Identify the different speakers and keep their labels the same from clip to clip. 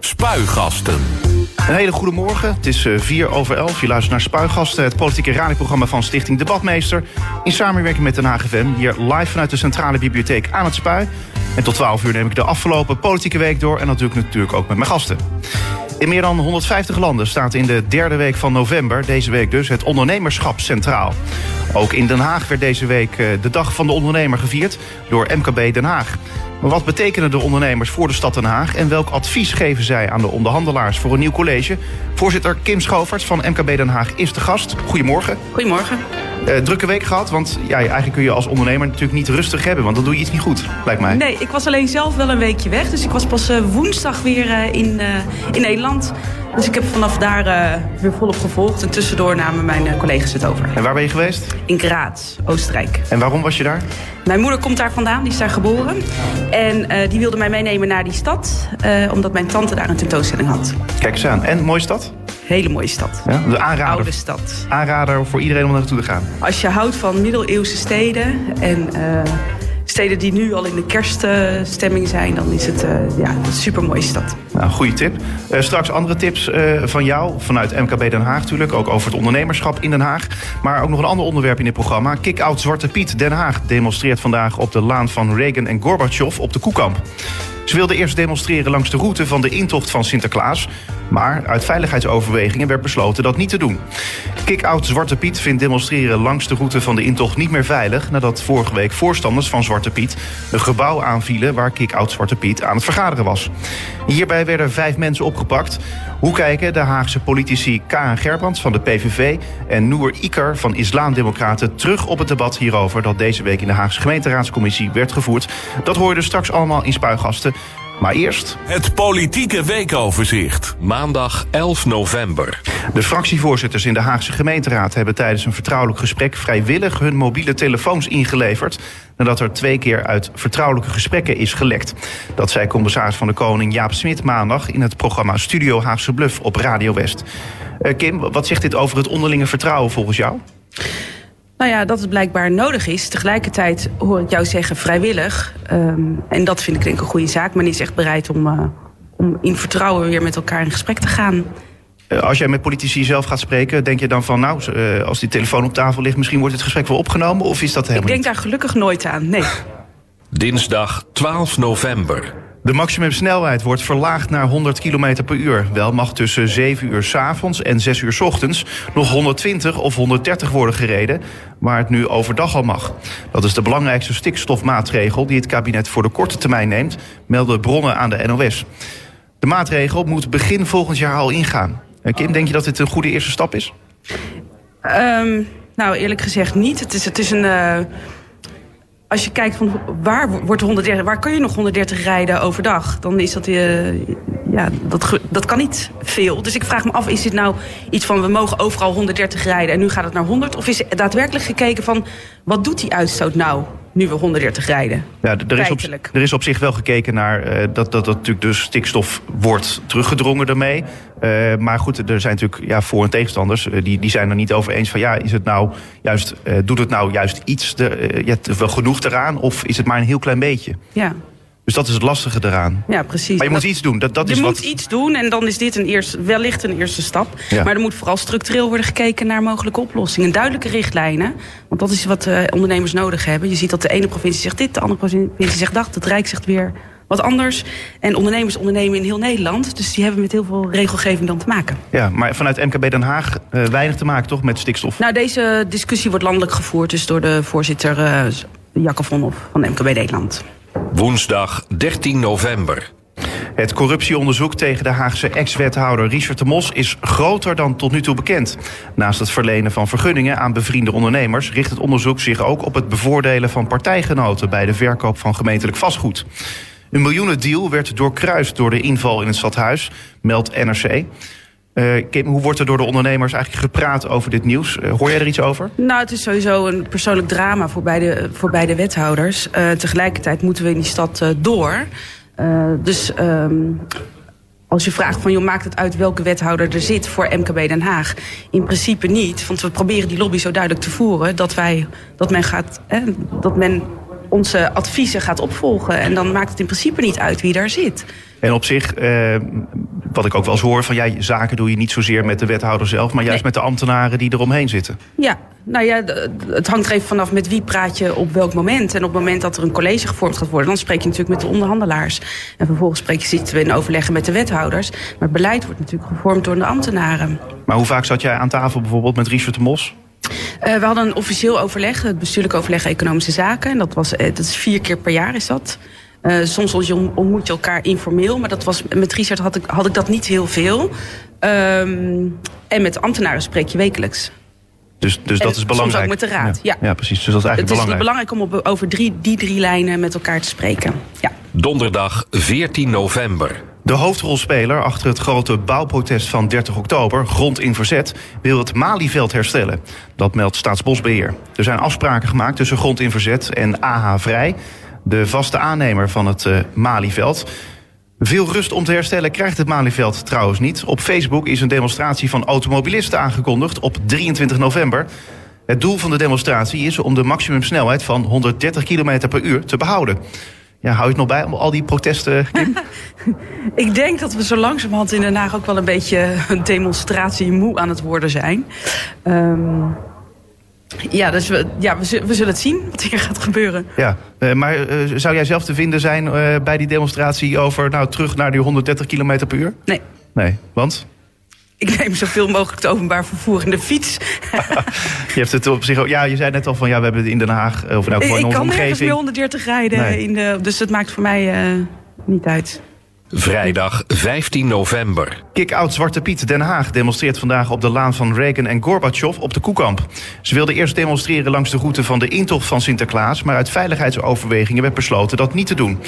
Speaker 1: Spuigasten.
Speaker 2: Een hele goede morgen. Het is 4 eh, over 11. Je luistert naar Spuigasten, het politieke radioprogramma van Stichting Debatmeester. In samenwerking met Den Haag FM. Hier live vanuit de Centrale Bibliotheek aan het Spui. En tot 12 uur neem ik de afgelopen politieke week door. En natuurlijk, natuurlijk ook met mijn gasten. In meer dan 150 landen staat in de derde week van november, deze week dus, het ondernemerschap centraal. Ook in Den Haag werd deze week eh, de Dag van de Ondernemer gevierd door MKB Den Haag. Maar wat betekenen de ondernemers voor de stad Den Haag... en welk advies geven zij aan de onderhandelaars voor een nieuw college? Voorzitter Kim Schoverts van MKB Den Haag is de gast. Goedemorgen.
Speaker 3: Goedemorgen.
Speaker 2: Uh, drukke week gehad, want ja, eigenlijk kun je als ondernemer natuurlijk niet rustig hebben... want dan doe je iets niet goed, lijkt mij.
Speaker 3: Nee, ik was alleen zelf wel een weekje weg. Dus ik was pas uh, woensdag weer uh, in, in Nederland. Dus ik heb vanaf daar weer volop gevolgd. En tussendoor namen mijn collega's het over.
Speaker 2: En waar ben je geweest?
Speaker 3: In Graz, Oostenrijk.
Speaker 2: En waarom was je daar?
Speaker 3: Mijn moeder komt daar vandaan, die is daar geboren. En die wilde mij meenemen naar die stad... omdat mijn tante daar een tentoonstelling had.
Speaker 2: Kijk eens aan. En, mooie stad?
Speaker 3: Hele mooie stad.
Speaker 2: Ja, de aanrader,
Speaker 3: Oude stad.
Speaker 2: Aanrader voor iedereen om naartoe te gaan.
Speaker 3: Als je houdt van middeleeuwse steden en steden die nu al in de kerststemming zijn, dan is het uh, ja, een supermooie stad.
Speaker 2: Nou, goede tip. Uh, straks andere tips van jou, vanuit MKB Den Haag natuurlijk, ook over het ondernemerschap in Den Haag. Maar ook nog een ander onderwerp in dit programma. Kick-out Zwarte Piet Den Haag demonstreert vandaag op de laan van Reagan en Gorbachev op de Koekamp. Ze wilden eerst demonstreren langs de route van de intocht van Sinterklaas. Maar uit veiligheidsoverwegingen werd besloten dat niet te doen. Kick-out Zwarte Piet vindt demonstreren langs de route van de intocht niet meer veilig... nadat vorige week voorstanders van Zwarte Piet een gebouw aanvielen... waar Kick-out Zwarte Piet aan het vergaderen was. Hierbij werden vijf mensen opgepakt. Hoe kijken de Haagse politici Karen Gerbrands van de PVV... en Noor Iker van Islamdemocraten terug op het debat hierover... dat deze week in de Haagse gemeenteraadscommissie werd gevoerd? Dat hoor je dus straks allemaal in Spuigasten... Maar eerst...
Speaker 1: Het politieke weekoverzicht. Maandag 11 november.
Speaker 2: De fractievoorzitters in de Haagse gemeenteraad hebben tijdens een vertrouwelijk gesprek vrijwillig hun mobiele telefoons ingeleverd. nadat er twee keer uit vertrouwelijke gesprekken is gelekt. Dat zei commissaris van de Koning Jaap Smit maandag in het programma Studio Haagse Bluff op Radio West. Uh, Kim, wat zegt dit over het onderlinge vertrouwen volgens jou?
Speaker 3: Nou ja, dat het blijkbaar nodig is. Tegelijkertijd hoor ik jou zeggen vrijwillig. Um, en dat vind ik denk ik een goede zaak. Men is echt bereid om, uh, om in vertrouwen weer met elkaar in gesprek te gaan.
Speaker 2: Uh, als jij met politici zelf gaat spreken, denk je dan van... nou, uh, als die telefoon op tafel ligt, misschien wordt het gesprek wel opgenomen? Of is dat helemaal
Speaker 3: Ik denk daar gelukkig nooit aan, nee.
Speaker 1: Dinsdag 12 november.
Speaker 2: De maximumsnelheid wordt verlaagd naar 100 km per uur. Wel mag tussen 7 uur s avonds en 6 uur s ochtends nog 120 of 130 worden gereden, waar het nu overdag al mag. Dat is de belangrijkste stikstofmaatregel die het kabinet voor de korte termijn neemt, melden bronnen aan de NOS. De maatregel moet begin volgend jaar al ingaan. Eh, Kim, denk je dat dit een goede eerste stap is?
Speaker 3: Um, nou, eerlijk gezegd niet. Het is, het is een. Uh als je kijkt van waar wordt 130, waar kun je nog 130 rijden overdag, dan is dat uh, ja, dat, dat kan niet veel. Dus ik vraag me af, is dit nou iets van we mogen overal 130 rijden en nu gaat het naar 100? Of is er daadwerkelijk gekeken van wat doet die uitstoot nou? Nu we 130 rijden.
Speaker 2: Ja, er is, op, er is op zich wel gekeken naar uh, dat, dat, dat natuurlijk de stikstof wordt teruggedrongen daarmee. Uh, maar goed, er zijn natuurlijk ja, voor- en tegenstanders. Uh, die, die zijn er niet over eens van ja, is het nou juist, doet het nou juist iets de, ja, wel genoeg eraan? Of is het maar een heel klein beetje?
Speaker 3: Ja.
Speaker 2: Dus dat is het lastige eraan.
Speaker 3: Ja, precies.
Speaker 2: Maar je moet iets doen. Dat, dat
Speaker 3: je
Speaker 2: is
Speaker 3: moet
Speaker 2: wat...
Speaker 3: iets doen en dan is dit een eerste, wellicht een eerste stap.
Speaker 2: Ja.
Speaker 3: Maar er moet vooral structureel worden gekeken naar mogelijke oplossingen. Duidelijke richtlijnen. Want dat is wat uh, ondernemers nodig hebben. Je ziet dat de ene provincie zegt dit, de andere provincie zegt dat. Het Rijk zegt weer wat anders. En ondernemers ondernemen in heel Nederland. Dus die hebben met heel veel regelgeving dan te maken.
Speaker 2: Ja, maar vanuit MKB Den Haag uh, weinig te maken toch met stikstof?
Speaker 3: Nou, deze discussie wordt landelijk gevoerd. Dus door de voorzitter uh, Jacke Vonhoff van MKB Nederland.
Speaker 1: Woensdag 13 november.
Speaker 2: Het corruptieonderzoek tegen de Haagse ex-wethouder Richard de Mos is groter dan tot nu toe bekend. Naast het verlenen van vergunningen aan bevriende ondernemers richt het onderzoek zich ook op het bevoordelen van partijgenoten bij de verkoop van gemeentelijk vastgoed. Een miljoenendeal werd doorkruist door de inval in het stadhuis, meldt NRC. Uh, Kim, hoe wordt er door de ondernemers eigenlijk gepraat over dit nieuws? Uh, hoor jij er iets over?
Speaker 3: Nou, het is sowieso een persoonlijk drama voor beide, voor beide wethouders. Uh, tegelijkertijd moeten we in die stad door. dus um, als je vraagt van, joh, maakt het uit welke wethouder er zit voor MKB Den Haag? In principe niet, want we proberen die lobby zo duidelijk te voeren dat, wij, dat men gaat, dat men onze adviezen gaat opvolgen. En dan maakt het in principe niet uit wie daar zit.
Speaker 2: En op zich, eh, wat ik ook wel eens hoor, van jij zaken doe je niet zozeer met de wethouder zelf, maar juist
Speaker 3: Nee.
Speaker 2: met de ambtenaren die eromheen zitten.
Speaker 3: Ja, nou ja, het hangt er even vanaf met wie praat je op welk moment. En op het moment dat er een college gevormd gaat worden, dan spreek je natuurlijk met de onderhandelaars. En vervolgens spreek je, zitten we in overleggen met de wethouders. Maar het beleid wordt natuurlijk gevormd door de ambtenaren.
Speaker 2: Maar hoe vaak zat jij aan tafel bijvoorbeeld met Richard de Mos?
Speaker 3: Eh, we hadden een officieel overleg, het bestuurlijk overleg Economische Zaken. En dat, was, eh, dat is vier keer per jaar is dat. Eh, soms ontmoet je elkaar informeel, maar dat was, met Richard had ik, had ik dat niet heel veel. Ehm, en met ambtenaren spreek je wekelijks.
Speaker 2: Dus, dus
Speaker 3: En
Speaker 2: dat is
Speaker 3: soms
Speaker 2: belangrijk.
Speaker 3: ook met de raad, ja.
Speaker 2: ja, precies. Dus dat is eigenlijk
Speaker 3: Het is
Speaker 2: belangrijk.
Speaker 3: belangrijk om op, over drie, die drie lijnen met elkaar te spreken. Ja.
Speaker 1: Donderdag 14 november.
Speaker 2: De hoofdrolspeler achter het grote bouwprotest van 30 oktober, Grond in Verzet, wil het Malieveld herstellen. Dat meldt Staatsbosbeheer. Er zijn afspraken gemaakt tussen Grond in Verzet en AH Vrij, de vaste aannemer van het eh, Malieveld. Veel rust om te herstellen krijgt het Malieveld trouwens niet. Op Facebook is een demonstratie van automobilisten aangekondigd op 23 november. Het doel van de demonstratie is om de maximumsnelheid van 130 km per uur te behouden. Ja, hou je het nog bij om al die protesten, Kim?
Speaker 3: Ik denk dat we zo langzamerhand in Den Haag ook wel een beetje een demonstratie moe aan het worden zijn. Ehm, ja, dus we, ja we, zullen- we zullen het zien wat hier gaat gebeuren.
Speaker 2: Ja, eh, maar eh, zou jij zelf te vinden zijn eh, bij die demonstratie over nou, terug naar die 130 km per uur?
Speaker 3: Nee,
Speaker 2: Nee, want
Speaker 3: ik neem zoveel mogelijk het openbaar vervoer in de fiets.
Speaker 2: je hebt het op zich ook. Ja, je zei net al van ja, we hebben het in Den Haag, eh, of nou, gewoon
Speaker 3: ik
Speaker 2: onze
Speaker 3: kan nergens meer 130 rijden.
Speaker 2: Nee.
Speaker 3: In de, dus het maakt voor mij eh, niet uit.
Speaker 1: Vrijdag 15 november.
Speaker 2: Kick-out Zwarte Piet Den Haag demonstreert vandaag op de laan van Reagan en Gorbachev op de Koekamp. Ze wilden eerst demonstreren langs de route van de intocht van Sinterklaas, maar uit veiligheidsoverwegingen werd besloten dat niet te doen.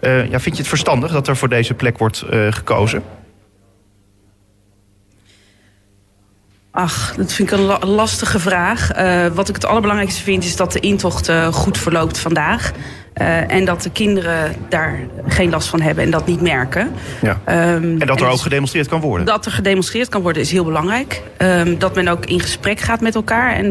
Speaker 2: Eh, ja, vind je het verstandig dat er voor deze plek wordt eh, gekozen?
Speaker 3: Ach, dat vind ik een la- lastige vraag. Eh, wat ik het allerbelangrijkste vind is dat de intocht eh, goed verloopt vandaag. Eh, en dat de kinderen daar geen last van hebben en dat niet merken.
Speaker 2: Ja.
Speaker 3: Ehm,
Speaker 2: En dat er ook gedemonstreerd kan worden.
Speaker 3: Dat er gedemonstreerd kan worden is heel belangrijk. Ehm, dat men ook in gesprek gaat met elkaar. En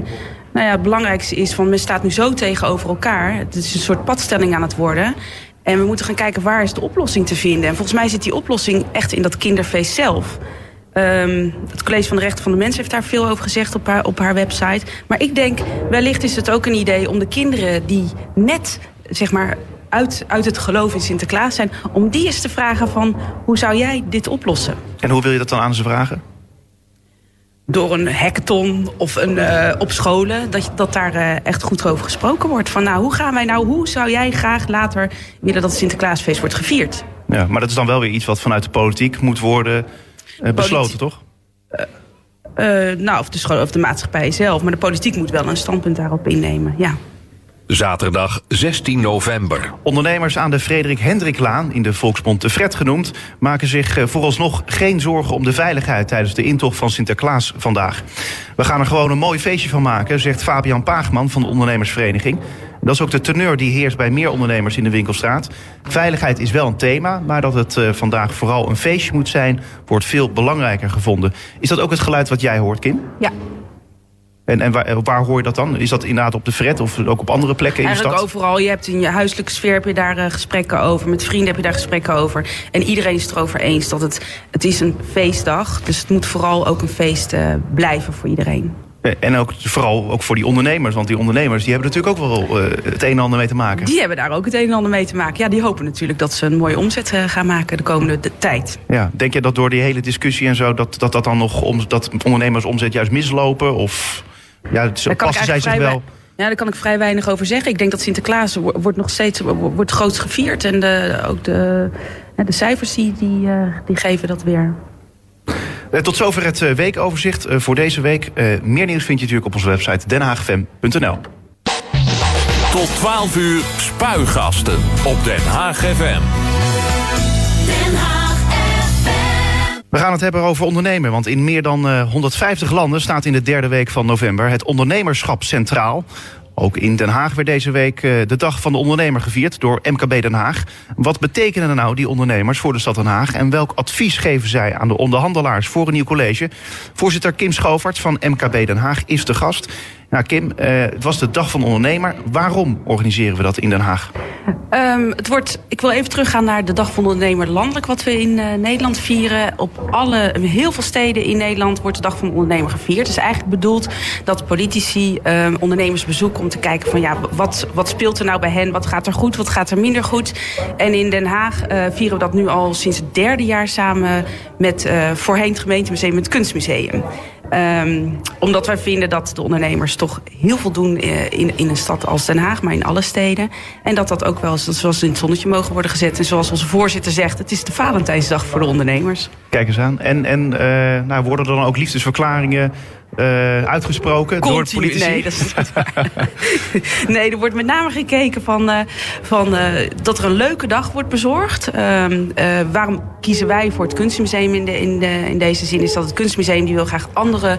Speaker 3: nou ja, het belangrijkste is, van men staat nu zo tegenover elkaar. Het is een soort padstelling aan het worden. En we moeten gaan kijken waar is de oplossing te vinden. En volgens mij zit die oplossing echt in dat kinderfeest zelf. Ehm, het College van de Rechten van de Mens heeft daar veel over gezegd op haar, op haar website. Maar ik denk, wellicht is het ook een idee om de kinderen die net, zeg maar, uit, uit het geloof in Sinterklaas zijn, om die eens te vragen van, hoe zou jij dit oplossen?
Speaker 2: En hoe wil je dat dan aan ze vragen?
Speaker 3: door een hackathon of een, eh, op scholen, dat, dat daar eh, echt goed over gesproken wordt. Van nou, hoe gaan wij nou, hoe zou jij graag later willen dat het Sinterklaasfeest wordt gevierd?
Speaker 2: Ja, maar dat is dan wel weer iets wat vanuit de politiek moet worden besloten, toch?
Speaker 3: Eh, nou, of de, school, of de maatschappij zelf, maar de politiek moet wel een standpunt daarop innemen. Ja.
Speaker 1: Zaterdag 16 november.
Speaker 2: Ondernemers aan de Frederik Hendriklaan, in de volksmond de Fred genoemd, maken zich eh, vooralsnog geen zorgen om de veiligheid tijdens de intocht van Sinterklaas vandaag. We gaan er gewoon een mooi feestje van maken, zegt Fabian Paagman van de ondernemersvereniging. Dat is ook de teneur die heerst bij meer ondernemers in de winkelstraat. Veiligheid is wel een thema, maar dat het eh, vandaag vooral een feestje moet zijn, wordt veel belangrijker gevonden. Is dat ook het geluid wat jij hoort, Kim?
Speaker 3: ja.
Speaker 2: En, en waar, eh, waar hoor je dat dan? Is dat inderdaad op de Fred of ook op andere plekken in de
Speaker 3: Eigenlijk
Speaker 2: stad?
Speaker 3: overal. Je hebt in je huiselijke sfeer heb je daar eh, gesprekken over. Met vrienden heb je daar gesprekken over. En iedereen is het erover eens dat het, het is een feestdag. Dus het moet vooral ook een feest blijven voor iedereen.
Speaker 2: Eh, En ook vooral ook voor die ondernemers. Want die ondernemers die hebben natuurlijk ook wel eh, het een en ander mee te maken.
Speaker 3: Die hebben daar ook het een en ander mee te maken. Ja, die hopen natuurlijk dat ze een mooie omzet eh, gaan maken de komende de tijd.
Speaker 2: Ja, denk je dat door die hele discussie en zo... dat dat, dat dan nog om, dat ondernemers omzet juist mislopen? Of ja, zo passen zij zich wel...
Speaker 3: Ja, daar kan ik vrij weinig over zeggen. Ik denk dat Sinterklaas wo- wordt nog steeds wo- wordt groots gevierd. En de, ook de, de cijfers die, die, die geven dat weer.
Speaker 2: Eh, Tot zover het eh, weekoverzicht eh, voor deze week. Eh, meer nieuws vind je natuurlijk op onze website denhaagfm.nl.
Speaker 1: Tot 12 uur spuigasten op Den Haag FM.
Speaker 4: Den Haag FM.
Speaker 2: We gaan het hebben over ondernemen. Want in meer dan eh, 150 landen staat in de derde week van november het ondernemerschap centraal. Ook in Den Haag werd deze week eh, de dag van de ondernemer gevierd door MKB Den Haag. Wat betekenen nou die ondernemers voor de stad Den Haag? En welk advies geven zij aan de onderhandelaars voor een nieuw college? Voorzitter Kim Schovaerts van MKB Den Haag is de gast. Nou Kim, eh, het was de dag van de ondernemer. Waarom organiseren we dat in Den Haag?
Speaker 3: Ehm, het wordt, ik wil even teruggaan naar de Dag van de Ondernemer landelijk, wat we in eh, Nederland vieren. Op alle, heel veel steden in Nederland wordt de Dag van de Ondernemer gevierd. Het is eigenlijk bedoeld dat politici ehm, ondernemers bezoeken om te kijken van ja, wat, wat speelt er nou bij hen? Wat gaat er goed? Wat gaat er minder goed? En in Den Haag eh, vieren we dat nu al sinds het derde jaar samen met voorheen het gemeentemuseum, het Kunstmuseum. Ehm, omdat wij vinden dat de ondernemers toch heel veel doen eh, in, in een stad als Den Haag, maar in alle steden. En dat dat ook wel eens, zoals in het zonnetje mogen worden gezet. En zoals onze voorzitter zegt, het is de Valentijnsdag voor de ondernemers.
Speaker 2: Kijk eens aan. En, en eh, nou, worden er dan ook liefdesverklaringen eh, uitgesproken door
Speaker 3: Continu.
Speaker 2: politici?
Speaker 3: Nee, dat is niet waar. nee, er wordt met name gekeken van, eh, van, eh, dat er een leuke dag wordt bezorgd. Ehm, eh, waarom kiezen wij voor het kunstmuseum in, de, in, de, in deze zin? Is dat het kunstmuseum die wil graag andere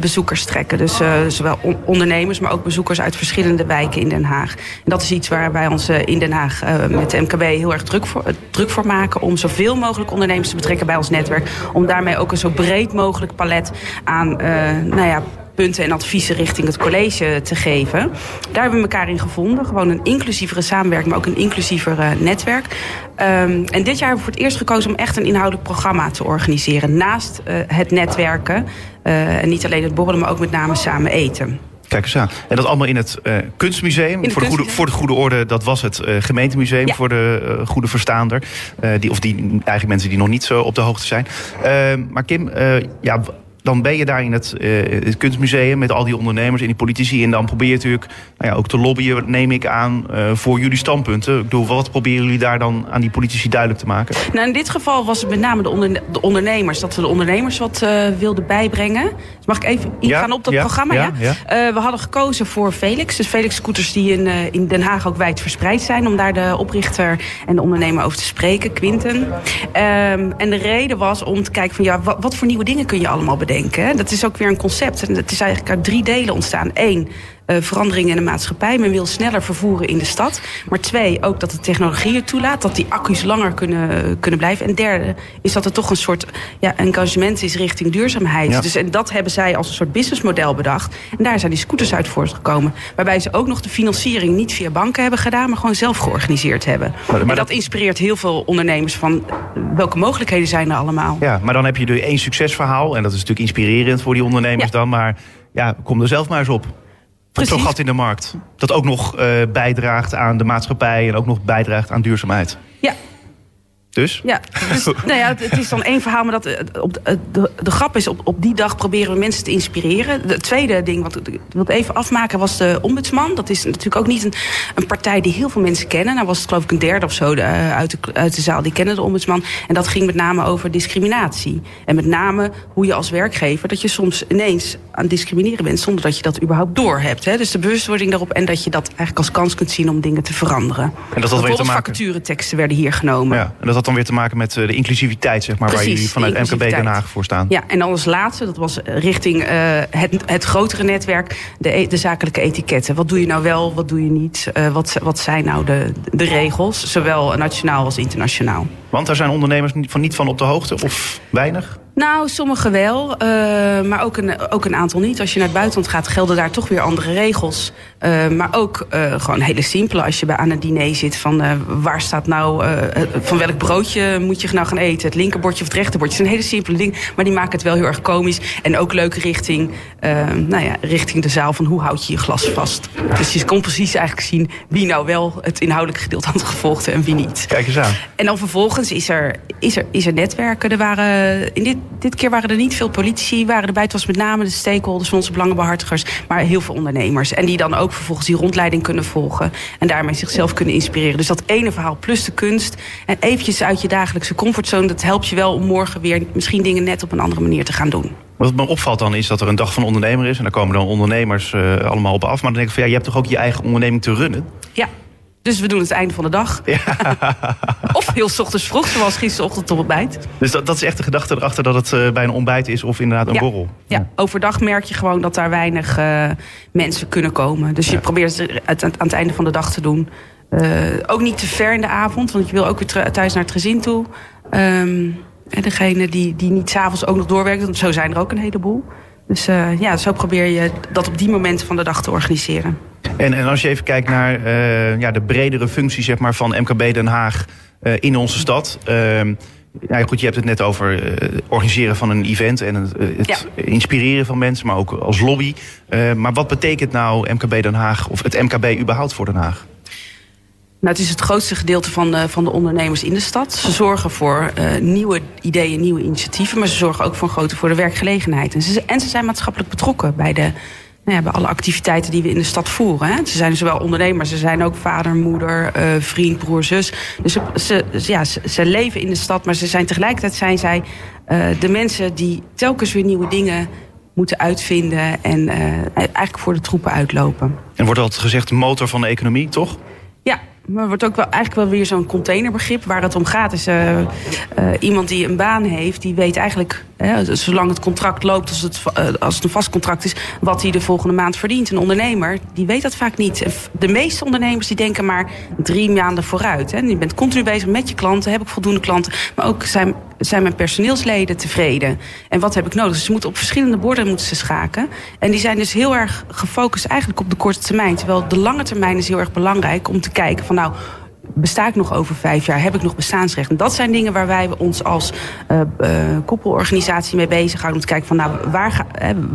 Speaker 3: bezoekers trekken. Dus zowel on- ondernemers, maar ook bezoekers uit verschillende wijken in Den Haag. En dat is iets waar wij ons in Den Haag met de MKB heel erg druk voor, druk voor maken. Om zoveel mogelijk ondernemers te betrekken bij ons netwerk. Om daarmee ook een zo breed mogelijk palet aan nou ja, punten en adviezen richting het college te geven. Daar hebben we elkaar in gevonden. Gewoon een inclusievere samenwerking, maar ook een inclusiever eh, netwerk. Ehm, en dit jaar hebben we voor het eerst gekozen om echt een inhoudelijk programma te organiseren. Naast eh, het netwerken. eh, en niet alleen het borrelen, maar ook met name samen eten.
Speaker 2: Kijk eens aan. En dat allemaal in het kunstmuseum.
Speaker 3: het
Speaker 2: voor, de goede, voor de goede orde, dat was het gemeentemuseum
Speaker 3: Ja.
Speaker 2: voor de goede verstaander. Die, of die eigenlijk mensen die nog niet zo op de hoogte zijn. Eh, maar Kim, ja, dan ben je daar in het, eh, het kunstmuseum met al die ondernemers en die politici. En dan probeer je natuurlijk nou ja, ook te lobbyen, neem ik aan, eh, voor jullie standpunten. Ik bedoel, wat proberen jullie daar dan aan die politici duidelijk te maken?
Speaker 3: Nou, in dit geval was het met name de, onderne- de ondernemers. Dat we de ondernemers wat eh, wilden bijbrengen. Dus mag ik even ingaan
Speaker 2: Ja,
Speaker 3: op dat
Speaker 2: ja,
Speaker 3: programma?
Speaker 2: ja,
Speaker 3: we hadden gekozen voor Felix. Dus Felix Scooters die in, in Den Haag ook wijd verspreid zijn. Om daar de oprichter en de ondernemer over te spreken, Quinten. Ehm, en de reden was om te kijken van ja, wat, wat voor nieuwe dingen kun je allemaal bedenken. Dat is ook weer een concept. En het is eigenlijk uit drie delen ontstaan. Eén, veranderingen in de maatschappij. Men wil sneller vervoeren in de stad. Maar twee, ook dat de technologie het toelaat. Dat die accu's langer kunnen, kunnen blijven. En derde, is dat er toch een soort ja, engagement is richting duurzaamheid.
Speaker 2: Ja.
Speaker 3: Dus en dat hebben zij als een soort businessmodel bedacht. En daar zijn die scooters uit voortgekomen. Waarbij ze ook nog de financiering niet via banken hebben gedaan, maar gewoon zelf georganiseerd hebben.
Speaker 2: maar
Speaker 3: en
Speaker 2: dat-
Speaker 3: dat inspireert heel veel ondernemers van eh, welke mogelijkheden zijn er allemaal.
Speaker 2: Ja, maar dan heb je er één succesverhaal. En dat is natuurlijk inspirerend voor die ondernemers
Speaker 3: Ja.
Speaker 2: dan. Maar ja, kom er zelf maar eens op.
Speaker 3: Precies.
Speaker 2: Zo'n gat in de markt. Dat ook nog eh, bijdraagt aan de maatschappij en ook nog bijdraagt aan duurzaamheid.
Speaker 3: Ja,
Speaker 2: Dus?
Speaker 3: Ja, dus, nou ja, het, is dan één verhaal, maar dat, eh, op, de, de, de grap is, op, op die dag proberen we mensen te inspireren. Het tweede ding wat ik ik wil het even afmaken was de ombudsman. Dat is natuurlijk ook niet een, een partij die heel veel mensen kennen. Nou was het geloof ik een derde of zo de, eh, uit, de, uit de zaal die kennen de ombudsman. En dat ging met name over discriminatie. En met name hoe je als werkgever, dat je soms ineens aan het discrimineren bent zonder dat je dat überhaupt doorhebt. Hè? Dus de bewustwording daarop en dat je dat eigenlijk als kans kunt zien om dingen te veranderen.
Speaker 2: dat had weer te maken-
Speaker 3: vacatureteksten werden hier genomen.
Speaker 2: Ja, en dat had dan weer te maken met eh, de inclusiviteit, zeg maar, waar jullie vanuit MKB Den. Haag voor staan.
Speaker 3: Ja, en dan als laatste, dat was richting eh, het, het grotere netwerk, de, e- de zakelijke etiketten. Wat doe je nou wel, wat doe je niet? Eh, wat, wat zijn nou de, de regels, zowel nationaal als internationaal?
Speaker 2: Want daar zijn ondernemers niet van, niet van op de hoogte of weinig.
Speaker 3: Nou, sommigen wel, eh, maar ook een, ook een aantal niet. Als je naar het buitenland gaat, gelden daar toch weer andere regels. Eh, maar ook eh, gewoon hele simpele. Als je bij aan een diner zit, van waar staat nou, van welk broodje moet je nou gaan eten? Het linkerbordje of het rechterbordje? Het zijn hele simpele dingen, maar die maken het wel heel erg komisch. En ook leuk richting, nou ja, richting de zaal van hoe houd je je glas vast. Dus je kon precies eigenlijk zien wie nou wel het inhoudelijke gedeelte had gevolgd en wie niet.
Speaker 2: Kijk eens aan.
Speaker 3: En dan vervolgens is er, is er, is er netwerken. Er waren, in dit, dit keer waren er niet veel politici. Waren erbij. Het was met name de stakeholders van onze belangenbehartigers. Maar heel veel ondernemers. En die dan ook vervolgens die rondleiding kunnen volgen. En daarmee zichzelf kunnen inspireren. Dus dat ene verhaal plus de kunst. En eventjes uit je dagelijkse comfortzone. Dat helpt je wel om morgen weer misschien dingen net op een andere manier te gaan doen.
Speaker 2: Wat me opvalt dan is dat er een dag van ondernemer is. En daar komen dan ondernemers eh, allemaal op af. Maar dan denk ik van ja, je hebt toch ook je eigen onderneming te runnen?
Speaker 3: Ja, Dus we doen het einde van de dag. of heel 's ochtends vroeg, zoals gisterochtend op ontbijt.
Speaker 2: Dus dat, dat is echt de gedachte erachter dat het eh, bij een ontbijt is of inderdaad een
Speaker 3: Ja.
Speaker 2: borrel.
Speaker 3: Ja, overdag merk je gewoon dat daar weinig eh, mensen kunnen komen. Dus je probeert het aan het einde van de dag te doen. Eh, ook niet te ver in de avond, want je wil ook weer thuis naar het gezin toe. Ehm, en degene die, die niet s'avonds ook nog doorwerkt, want zo zijn er ook een heleboel. Dus eh, ja, zo probeer je dat op die momenten van de dag te organiseren.
Speaker 2: En, en als je even kijkt naar eh, ja, de bredere functie zeg maar, van MKB Den Haag eh, in onze stad. Ehm, ja, goed, je hebt het net over eh, organiseren van een event en het, het inspireren van mensen, maar ook als lobby. Maar wat betekent nou MKB Den Haag of het MKB überhaupt voor Den Haag?
Speaker 3: Nou, het is het grootste gedeelte van de, van de ondernemers in de stad. Ze zorgen voor eh, nieuwe ideeën, nieuwe initiatieven, maar ze zorgen ook voor een grote voor de werkgelegenheid. En ze, en ze zijn maatschappelijk betrokken bij, de, nou ja, bij alle activiteiten die we in de stad voeren. Hè. Ze zijn zowel ondernemers, ze zijn ook vader, moeder, eh, vriend, broer, zus. Dus ze, ze, ja, ze, ze leven in de stad, maar ze zijn tegelijkertijd zijn zij eh, de mensen die telkens weer nieuwe dingen moeten uitvinden en eigenlijk voor de troepen uitlopen.
Speaker 2: En wordt altijd gezegd motor van de economie, toch?
Speaker 3: Ja, maar het wordt ook wel eigenlijk wel weer zo'n containerbegrip. Waar het om gaat is eh, eh, iemand die een baan heeft, die weet eigenlijk, zolang het contract loopt, als het, eh, als het een vast contract is, wat hij de volgende maand verdient. Een ondernemer, die weet dat vaak niet. De meeste ondernemers die denken maar drie maanden vooruit. Hè. Je bent continu bezig met je klanten, heb ik voldoende klanten, maar ook zijn, zijn mijn personeelsleden tevreden. En wat heb ik nodig? Dus ze moeten op verschillende borden moeten ze schaken. En die zijn dus heel erg gefocust eigenlijk op de korte termijn. Terwijl de lange termijn is heel erg belangrijk om te kijken van nou, besta ik nog over vijf jaar? Heb ik nog bestaansrecht? En dat zijn dingen waar wij ons als eh, eh, koepelorganisatie mee bezighouden. Om te kijken van nou, waar, ga,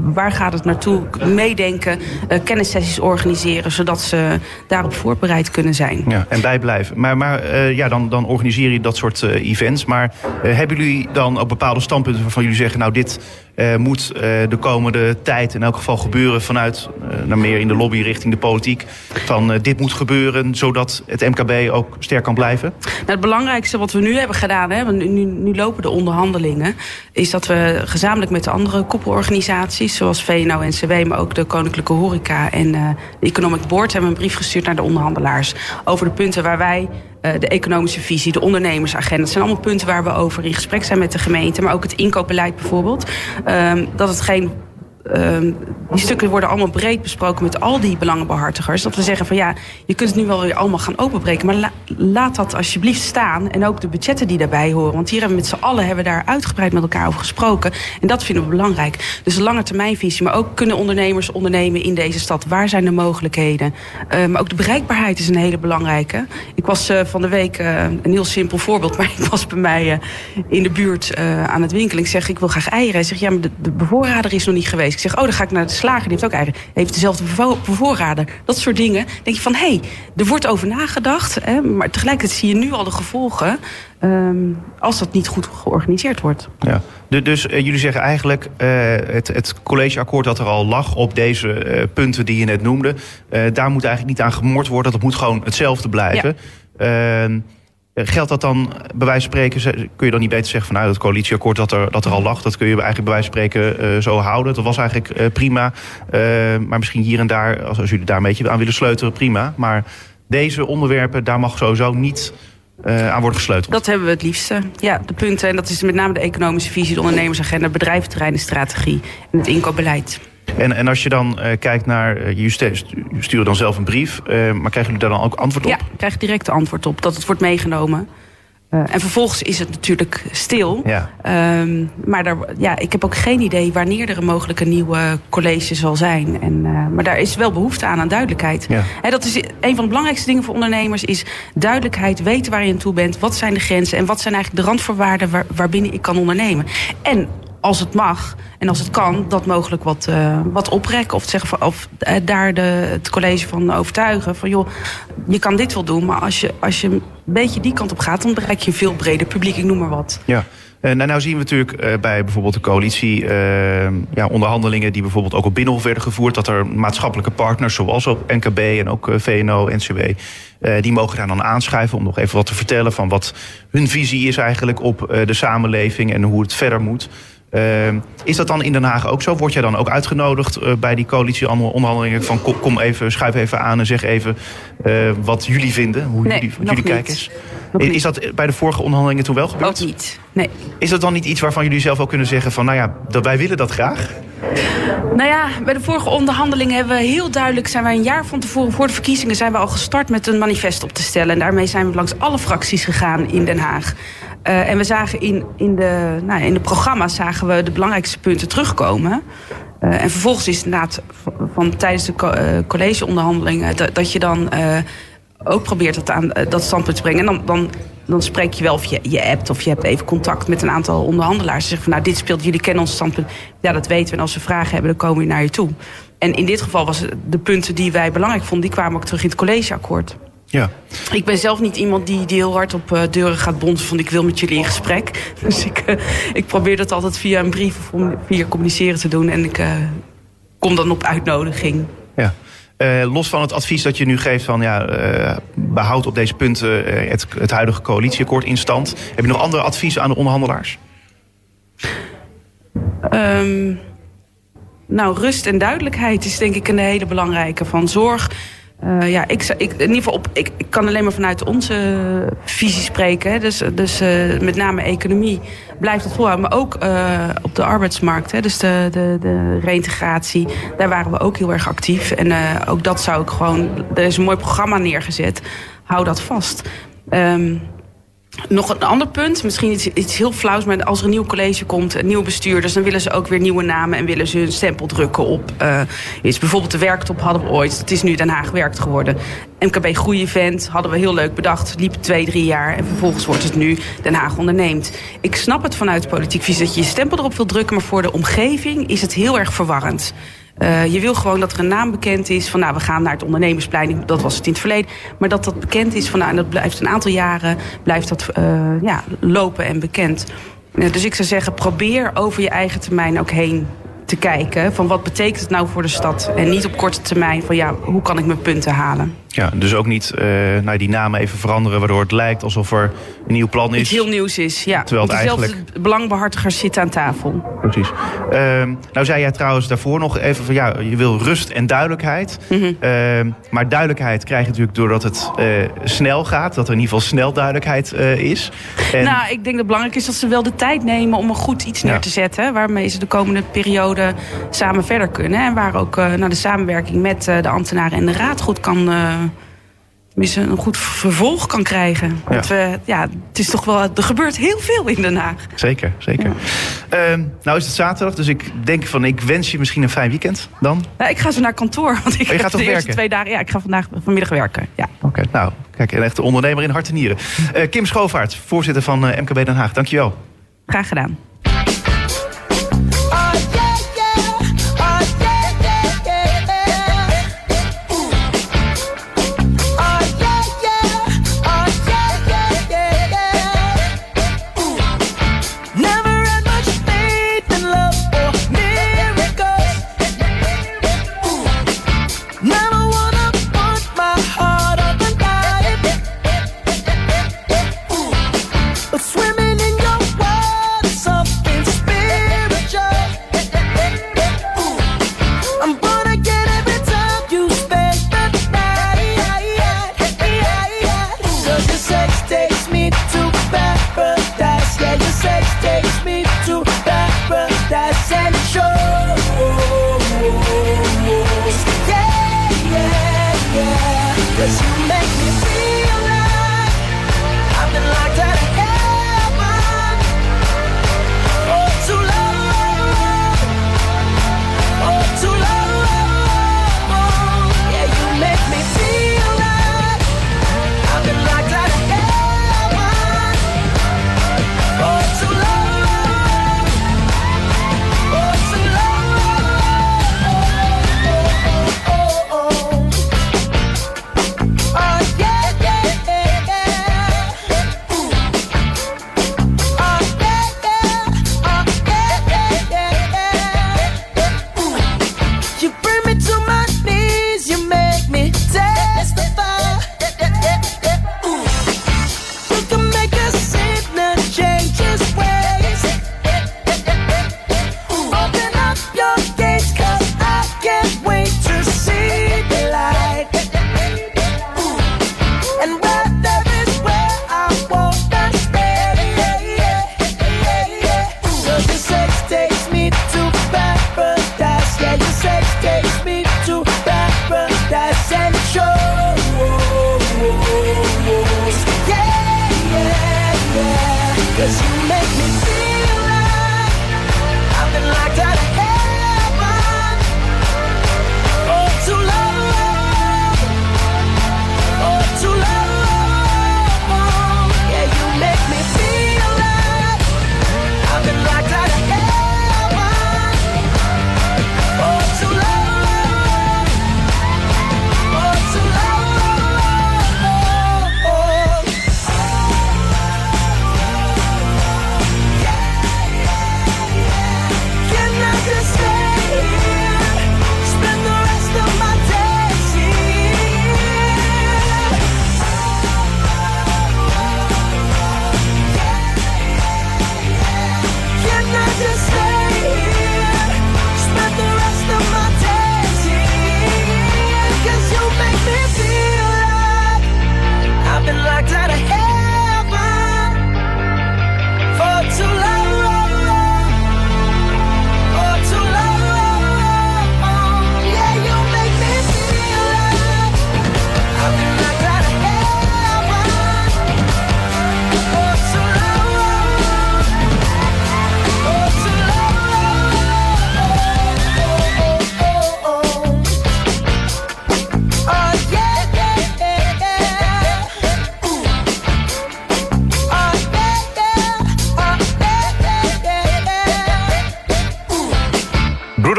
Speaker 3: waar gaat het naartoe? Meedenken, eh, kennissessies organiseren, zodat ze daarop voorbereid kunnen zijn.
Speaker 2: Ja, en bijblijven. Maar, maar eh, ja, dan, dan organiseer je dat soort events. Maar hebben jullie dan ook bepaalde standpunten waarvan jullie zeggen... nou, dit eh, moet eh, de komende tijd in elk geval gebeuren... vanuit eh, naar meer in de lobby richting de politiek. Van dit moet gebeuren, zodat het MKB ook sterk kan blijven?
Speaker 3: Nou, het belangrijkste wat we nu hebben gedaan, hè, want nu, nu, lopen de onderhandelingen, is dat we gezamenlijk met de andere koepelorganisaties, zoals VNO en CW, maar ook de Koninklijke Horeca en de Economic Board, hebben een brief gestuurd naar de onderhandelaars over de punten waar wij de economische visie, de ondernemersagenda. Dat zijn allemaal punten waar we over in gesprek zijn met de gemeente, maar ook het inkoopbeleid bijvoorbeeld. Ehm, dat het geen die stukken worden allemaal breed besproken met al die belangenbehartigers. Dat we zeggen van ja, je kunt het nu wel weer allemaal gaan openbreken. Maar la- laat dat alsjeblieft staan. En ook de budgetten die daarbij horen. Want hier hebben we met z'n allen hebben we daar uitgebreid met elkaar over gesproken. En dat vinden we belangrijk. Dus een lange termijnvisie. Maar ook kunnen ondernemers ondernemen in deze stad. Waar zijn de mogelijkheden? Eh, maar ook de bereikbaarheid is een hele belangrijke. Ik was eh, van de week, eh, een heel simpel voorbeeld. Maar ik was bij mij eh, in de buurt aan het winkelen. Ik zeg, ik wil graag eieren. Hij zegt, ja, maar de bevoorrader is nog niet geweest. Ik zeg, oh, dan ga ik naar de slager. Die heeft ook eieren. Heeft dezelfde bevo- bevoorrader. Dat soort dingen. denk je van, hé, hey, er wordt over nagedacht. Hè, maar tegelijkertijd zie je nu al de gevolgen. ehm, als dat niet goed georganiseerd wordt.
Speaker 2: Ja. Du- Dus eh, jullie zeggen eigenlijk, eh, het, het collegeakkoord dat er al lag op deze eh, punten die je net noemde, daar moet eigenlijk niet aan gemord worden. Dat moet gewoon hetzelfde blijven. Ehm, geldt dat dan, bij wijze van spreken, kun je dan niet beter zeggen van nou, het coalitieakkoord dat er, dat er al lag, dat kun je eigenlijk bij wijze van spreken eh, zo houden. Dat was eigenlijk eh, prima. Eh, maar misschien hier en daar, als, als jullie daar een beetje aan willen sleutelen, prima. Maar deze onderwerpen, daar mag sowieso niet aan worden gesleuteld.
Speaker 3: Dat hebben we het liefste. Ja, de punten. En dat is met name de economische visie, de ondernemersagenda, bedrijventerreinenstrategie en het inkoopbeleid.
Speaker 2: En, en als je dan eh, kijkt naar, eh, jullie stu- stu- sturen dan zelf een brief, eh, maar krijgen jullie daar dan ook antwoord op?
Speaker 3: Ja, ik krijg direct antwoord op dat het wordt meegenomen. En vervolgens is het natuurlijk stil.
Speaker 2: Ja.
Speaker 3: Ehm, maar daar, ja, ik heb ook geen idee wanneer er een mogelijke nieuwe college zal zijn. En, maar daar is wel behoefte aan, aan duidelijkheid.
Speaker 2: Ja.
Speaker 3: Dat is een van de belangrijkste dingen voor ondernemers... is duidelijkheid, weten waar je aan toe bent. Wat zijn de grenzen en wat zijn eigenlijk de randvoorwaarden... Waar, waarbinnen ik kan ondernemen. En als het mag en als het kan, dat mogelijk wat, eh, wat oprekken. Of, zeggen van, of eh, daar de, het college van overtuigen. Van joh, je kan dit wel doen, maar als je, als je een beetje die kant op gaat... dan bereik je een veel breder publiek, ik noem maar wat.
Speaker 2: Ja. Eh, nou, nou zien we natuurlijk bij bijvoorbeeld de coalitie ja, onderhandelingen die bijvoorbeeld ook op Binnenhof werden gevoerd, dat er maatschappelijke partners zoals op NKB en ook VNO, NCW, die mogen daar dan aanschuiven om nog even wat te vertellen van wat hun visie is eigenlijk op de samenleving en hoe het verder moet. Eh, is dat dan in Den Haag ook zo? Word jij dan ook uitgenodigd eh, bij die coalitieonderhandelingen van kom, kom even, schuif even aan en zeg even eh, wat jullie vinden, hoe
Speaker 3: Nee,
Speaker 2: jullie, wat jullie kijk
Speaker 3: niet.
Speaker 2: is? Is dat bij de vorige onderhandelingen toen wel gebeurd?
Speaker 3: Ook niet. Nee.
Speaker 2: Is dat dan niet iets waarvan jullie zelf ook kunnen zeggen van nou ja, dat wij willen dat graag?
Speaker 3: Nou ja, bij de vorige onderhandelingen hebben we heel duidelijk... zijn wij een jaar van tevoren voor de verkiezingen... zijn we al gestart met een manifest op te stellen. En daarmee zijn we langs alle fracties gegaan in Den Haag. Eh, en we zagen in, in, de, nou, in de programma's zagen we de belangrijkste punten terugkomen. Eh, en vervolgens is het inderdaad van, tijdens de eh, collegeonderhandelingen... Dat, dat je dan ook probeert dat, aan, dat standpunt te brengen. En dan, dan, dan spreek je wel of je, je appt of je hebt even contact met een aantal onderhandelaars. Ze zeggen van nou, dit speelt, jullie kennen ons standpunt. Ja, dat weten we. En als we vragen hebben, dan komen we naar je toe. En in dit geval was de punten die wij belangrijk vonden, die kwamen ook terug in het collegeakkoord.
Speaker 2: Ja.
Speaker 3: Ik ben zelf niet iemand die, die heel hard op eh, deuren gaat bonzen van ik wil met jullie in gesprek. Dus ik, eh, ik probeer dat altijd via een brief of via communiceren te doen. En ik eh, kom dan op uitnodiging.
Speaker 2: ja. Los van het advies dat je nu geeft van ja, eh, behoud op deze punten het, het huidige coalitieakkoord in stand. Heb je nog andere adviezen aan de onderhandelaars?
Speaker 3: Ehm, nou, rust en duidelijkheid is denk ik een hele belangrijke. Van zorg. Eh, ja, ik, ik, in ieder geval op, ik, ik kan alleen maar vanuit onze visie spreken. Dus, dus eh, met name economie blijft het volhouden. Maar ook eh, op de arbeidsmarkt. Hè. Dus de, de, de reïntegratie. Daar waren we ook heel erg actief. En ook dat zou ik gewoon... Er is een mooi programma neergezet. Hou dat vast. Ehm, nog een ander punt, misschien iets, iets heel flauws, maar als er een nieuw college komt, een nieuwe bestuurders, dan willen ze ook weer nieuwe namen en willen ze hun stempel drukken op iets. Bijvoorbeeld de werktop hadden we ooit, het is nu Den Haag werkt geworden. MKB Groei-event hadden we heel leuk bedacht, liep twee, drie jaar en vervolgens wordt het nu Den Haag onderneemt. Ik snap het vanuit politiek visie dat je je stempel erop wil drukken, maar voor de omgeving is het heel erg verwarrend. Eh, je wil gewoon dat er een naam bekend is van nou, we gaan naar het ondernemersplein. Dat was het in het verleden. Maar dat dat bekend is van nou, en dat blijft een aantal jaren blijft dat eh, ja, lopen en bekend. Eh, dus ik zou zeggen, probeer over je eigen termijn ook heen te kijken. Van wat betekent het nou voor de stad? En niet op korte termijn van ja, hoe kan ik mijn punten halen?
Speaker 2: Ja, dus ook niet eh, nou, die namen even veranderen waardoor het lijkt alsof er een nieuw plan is.
Speaker 3: Iets heel nieuws is, ja.
Speaker 2: Terwijl het eigenlijk-
Speaker 3: belangbehartigers zitten aan tafel.
Speaker 2: Precies. Ehm, nou zei jij trouwens daarvoor nog even van ja, je wil rust en duidelijkheid.
Speaker 3: Mhm.
Speaker 2: Ehm, maar duidelijkheid krijg je natuurlijk doordat het eh, snel gaat. Dat er in ieder geval snel duidelijkheid eh, is. En,
Speaker 3: Nou, ik denk dat het belangrijk is dat ze wel de tijd nemen om een goed iets neer
Speaker 2: Ja.
Speaker 3: te zetten. Waarmee ze de komende periode samen verder kunnen. En waar ook eh, nou, de samenwerking met de ambtenaren en de raad goed kan. Eh, een goed vervolg kan krijgen. Want we, ja, het is toch wel. Er gebeurt heel veel in Den Haag.
Speaker 2: Zeker, zeker. Ehm, nou is het zaterdag, dus ik denk van ik wens je misschien een fijn weekend dan.
Speaker 3: Nou, ik ga zo naar kantoor. Want ik
Speaker 2: gaat toch
Speaker 3: de eerste
Speaker 2: werken?
Speaker 3: twee dagen. Ja, ik ga vandaag vanmiddag werken. Ja.
Speaker 2: Oké, nou kijk, een echte ondernemer in hart en nieren. Eh, Kim Schoofaert, voorzitter van eh, MKB Den Haag. Dankjewel.
Speaker 3: Graag gedaan.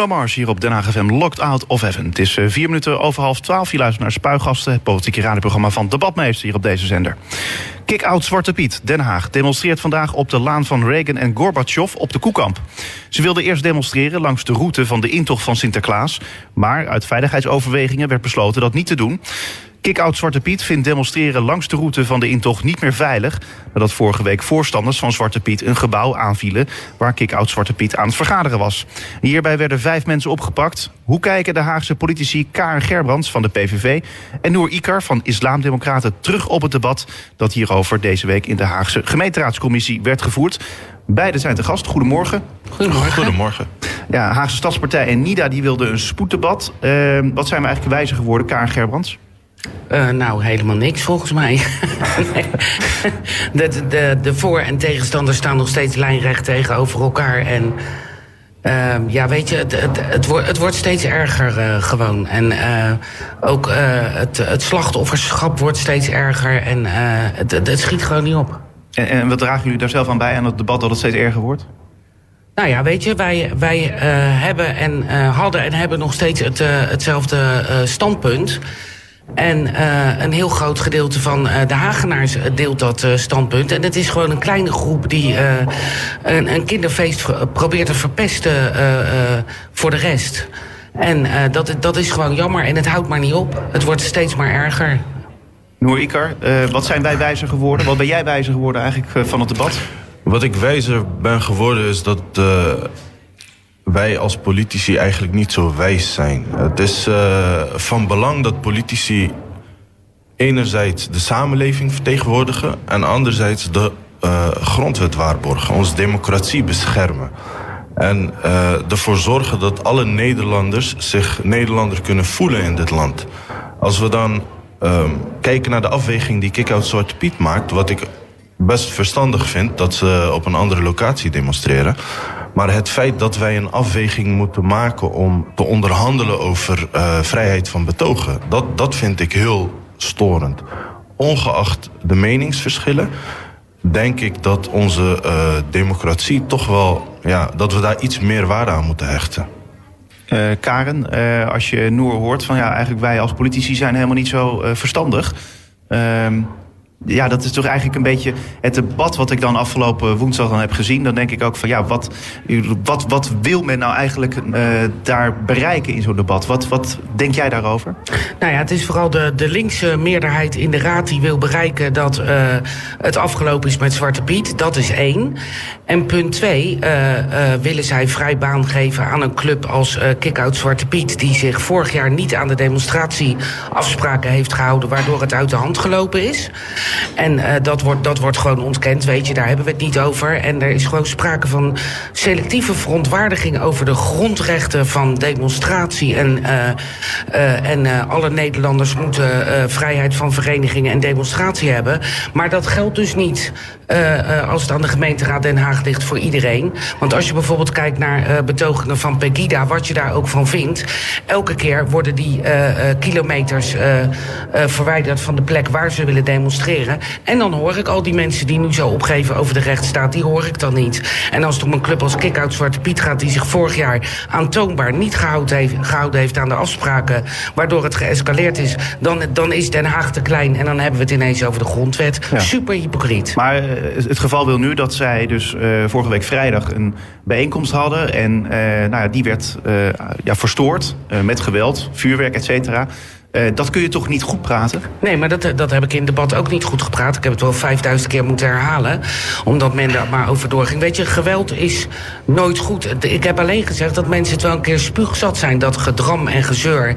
Speaker 2: Mars hier op Den Haag FM Locked Out of Heaven. Het is eh, vier minuten over half twaalf. Je luistert naar Spuigasten, het politieke radioprogramma van Debatmeester hier op deze zender. Kick-out Zwarte Piet, Den Haag, demonstreert vandaag op de laan van Reagan en Gorbachev op de Koekamp. Ze wilden eerst demonstreren langs de route van de intocht van Sinterklaas. Maar uit veiligheidsoverwegingen werd besloten dat niet te doen. Kick-out Zwarte Piet vindt demonstreren langs de route van de intocht niet meer veilig. Nadat vorige week voorstanders van Zwarte Piet een gebouw aanvielen waar Kick-out Zwarte Piet aan het vergaderen was. Hierbij werden vijf mensen opgepakt. Hoe kijken de Haagse politici Karen Gerbrands van de PVV en Noor Ikar van Islamdemocraten terug op het debat dat hierover deze week in de Haagse gemeenteraadscommissie werd gevoerd? Beiden zijn te gast. Goedemorgen.
Speaker 5: Goedemorgen.
Speaker 2: Ja, Haagse Stadspartij en NIDA die wilden een spoeddebat. Eh, wat zijn we eigenlijk wijzer geworden, Karen Gerbrands?
Speaker 6: Eh, nou, helemaal niks volgens mij. Nee. de, de, de voor- en tegenstanders staan nog steeds lijnrecht tegenover elkaar. En ehm, ja, weet je, het, het, het, wordt, het wordt steeds erger eh, gewoon. En eh, ook het, het slachtofferschap wordt steeds erger. En het, het, schiet gewoon niet op.
Speaker 2: En, en wat dragen jullie daar zelf aan bij aan het debat dat het steeds erger wordt?
Speaker 6: Nou ja, weet je, wij, wij hebben en hadden en hebben nog steeds het, hetzelfde standpunt. En eh, een heel groot gedeelte van eh, de Hagenaars eh, deelt dat eh, standpunt. En het is gewoon een kleine groep die eh, een, een kinderfeest probeert te verpesten eh, eh, voor de rest. En eh, dat, dat is gewoon jammer en het houdt maar niet op. Het wordt steeds maar erger.
Speaker 2: Noor Ikar, eh, wat zijn wij wijzer geworden? Wat ben jij wijzer geworden eigenlijk van het debat?
Speaker 5: Wat ik wijzer ben geworden is dat eh, wij als politici eigenlijk niet zo wijs zijn. Het is eh, van belang dat politici enerzijds de samenleving vertegenwoordigen en anderzijds de eh, grondwet waarborgen, onze democratie beschermen. En eh, ervoor zorgen dat alle Nederlanders zich Nederlander kunnen voelen in dit land. Als we dan ehm, kijken naar de afweging die Kick-Out Zwarte Piet maakt, wat ik best verstandig vind dat ze op een andere locatie demonstreren. Maar het feit dat wij een afweging moeten maken om te onderhandelen over eh, vrijheid van betogen, dat, dat vind ik heel storend. Ongeacht de meningsverschillen, denk ik dat onze eh, democratie toch wel, ja, dat we daar iets meer waarde aan moeten hechten.
Speaker 2: Eh, Karen, als je Noor hoort van ja, eigenlijk wij als politici zijn helemaal niet zo verstandig. Ja, dat is toch eigenlijk een beetje het debat wat ik dan afgelopen woensdag dan heb gezien. Dan denk ik ook van ja, wat, wat, wat wil men nou eigenlijk eh, daar bereiken in zo'n debat? Wat, wat denk jij daarover?
Speaker 6: Nou ja, het is vooral de, de linkse meerderheid in de Raad die wil bereiken dat eh, het afgelopen is met Zwarte Piet. Dat is één. En punt twee, eh, willen zij vrij baan geven aan een club als Kick-Out Zwarte Piet... die zich vorig jaar niet aan de demonstratieafspraken heeft gehouden... waardoor het uit de hand gelopen is. En eh, dat, wordt, dat wordt gewoon ontkend, weet je, daar hebben we het niet over. En er is gewoon sprake van selectieve verontwaardiging... over de grondrechten van demonstratie. En, eh, eh, en alle Nederlanders moeten vrijheid van verenigingen en demonstratie hebben. Maar dat geldt dus niet eh, eh, als het aan de gemeenteraad Den Haag ligt voor iedereen. Want als je bijvoorbeeld kijkt naar eh, betogingen van Pegida, wat je daar ook van vindt. Elke keer worden die kilometers verwijderd van de plek waar ze willen demonstreren. En dan hoor ik al die mensen die nu zo opgeven over de rechtsstaat, die hoor ik dan niet. En als het om een club als Kick-Out Zwarte Piet gaat, die zich vorig jaar aantoonbaar niet gehouden heeft, gehouden heeft aan de afspraken, waardoor het geëscaleerd is, dan, dan is Den Haag te klein en dan hebben we het ineens over de grondwet.
Speaker 2: Ja.
Speaker 6: Super hypocriet.
Speaker 2: Maar het geval wil nu dat zij dus eh, vorige week vrijdag een bijeenkomst hadden. En eh, nou ja, die werd eh, ja, verstoord eh, met geweld, vuurwerk, et cetera. Eh, dat kun je toch niet goed praten?
Speaker 6: Nee, maar dat, dat heb ik in het debat ook niet goed gepraat. Ik heb het wel 5000 keer moeten herhalen. Omdat men daar maar over doorging. Weet je, geweld is nooit goed. Ik heb alleen gezegd dat mensen het wel een keer spuugzat zijn. Dat gedram en gezeur.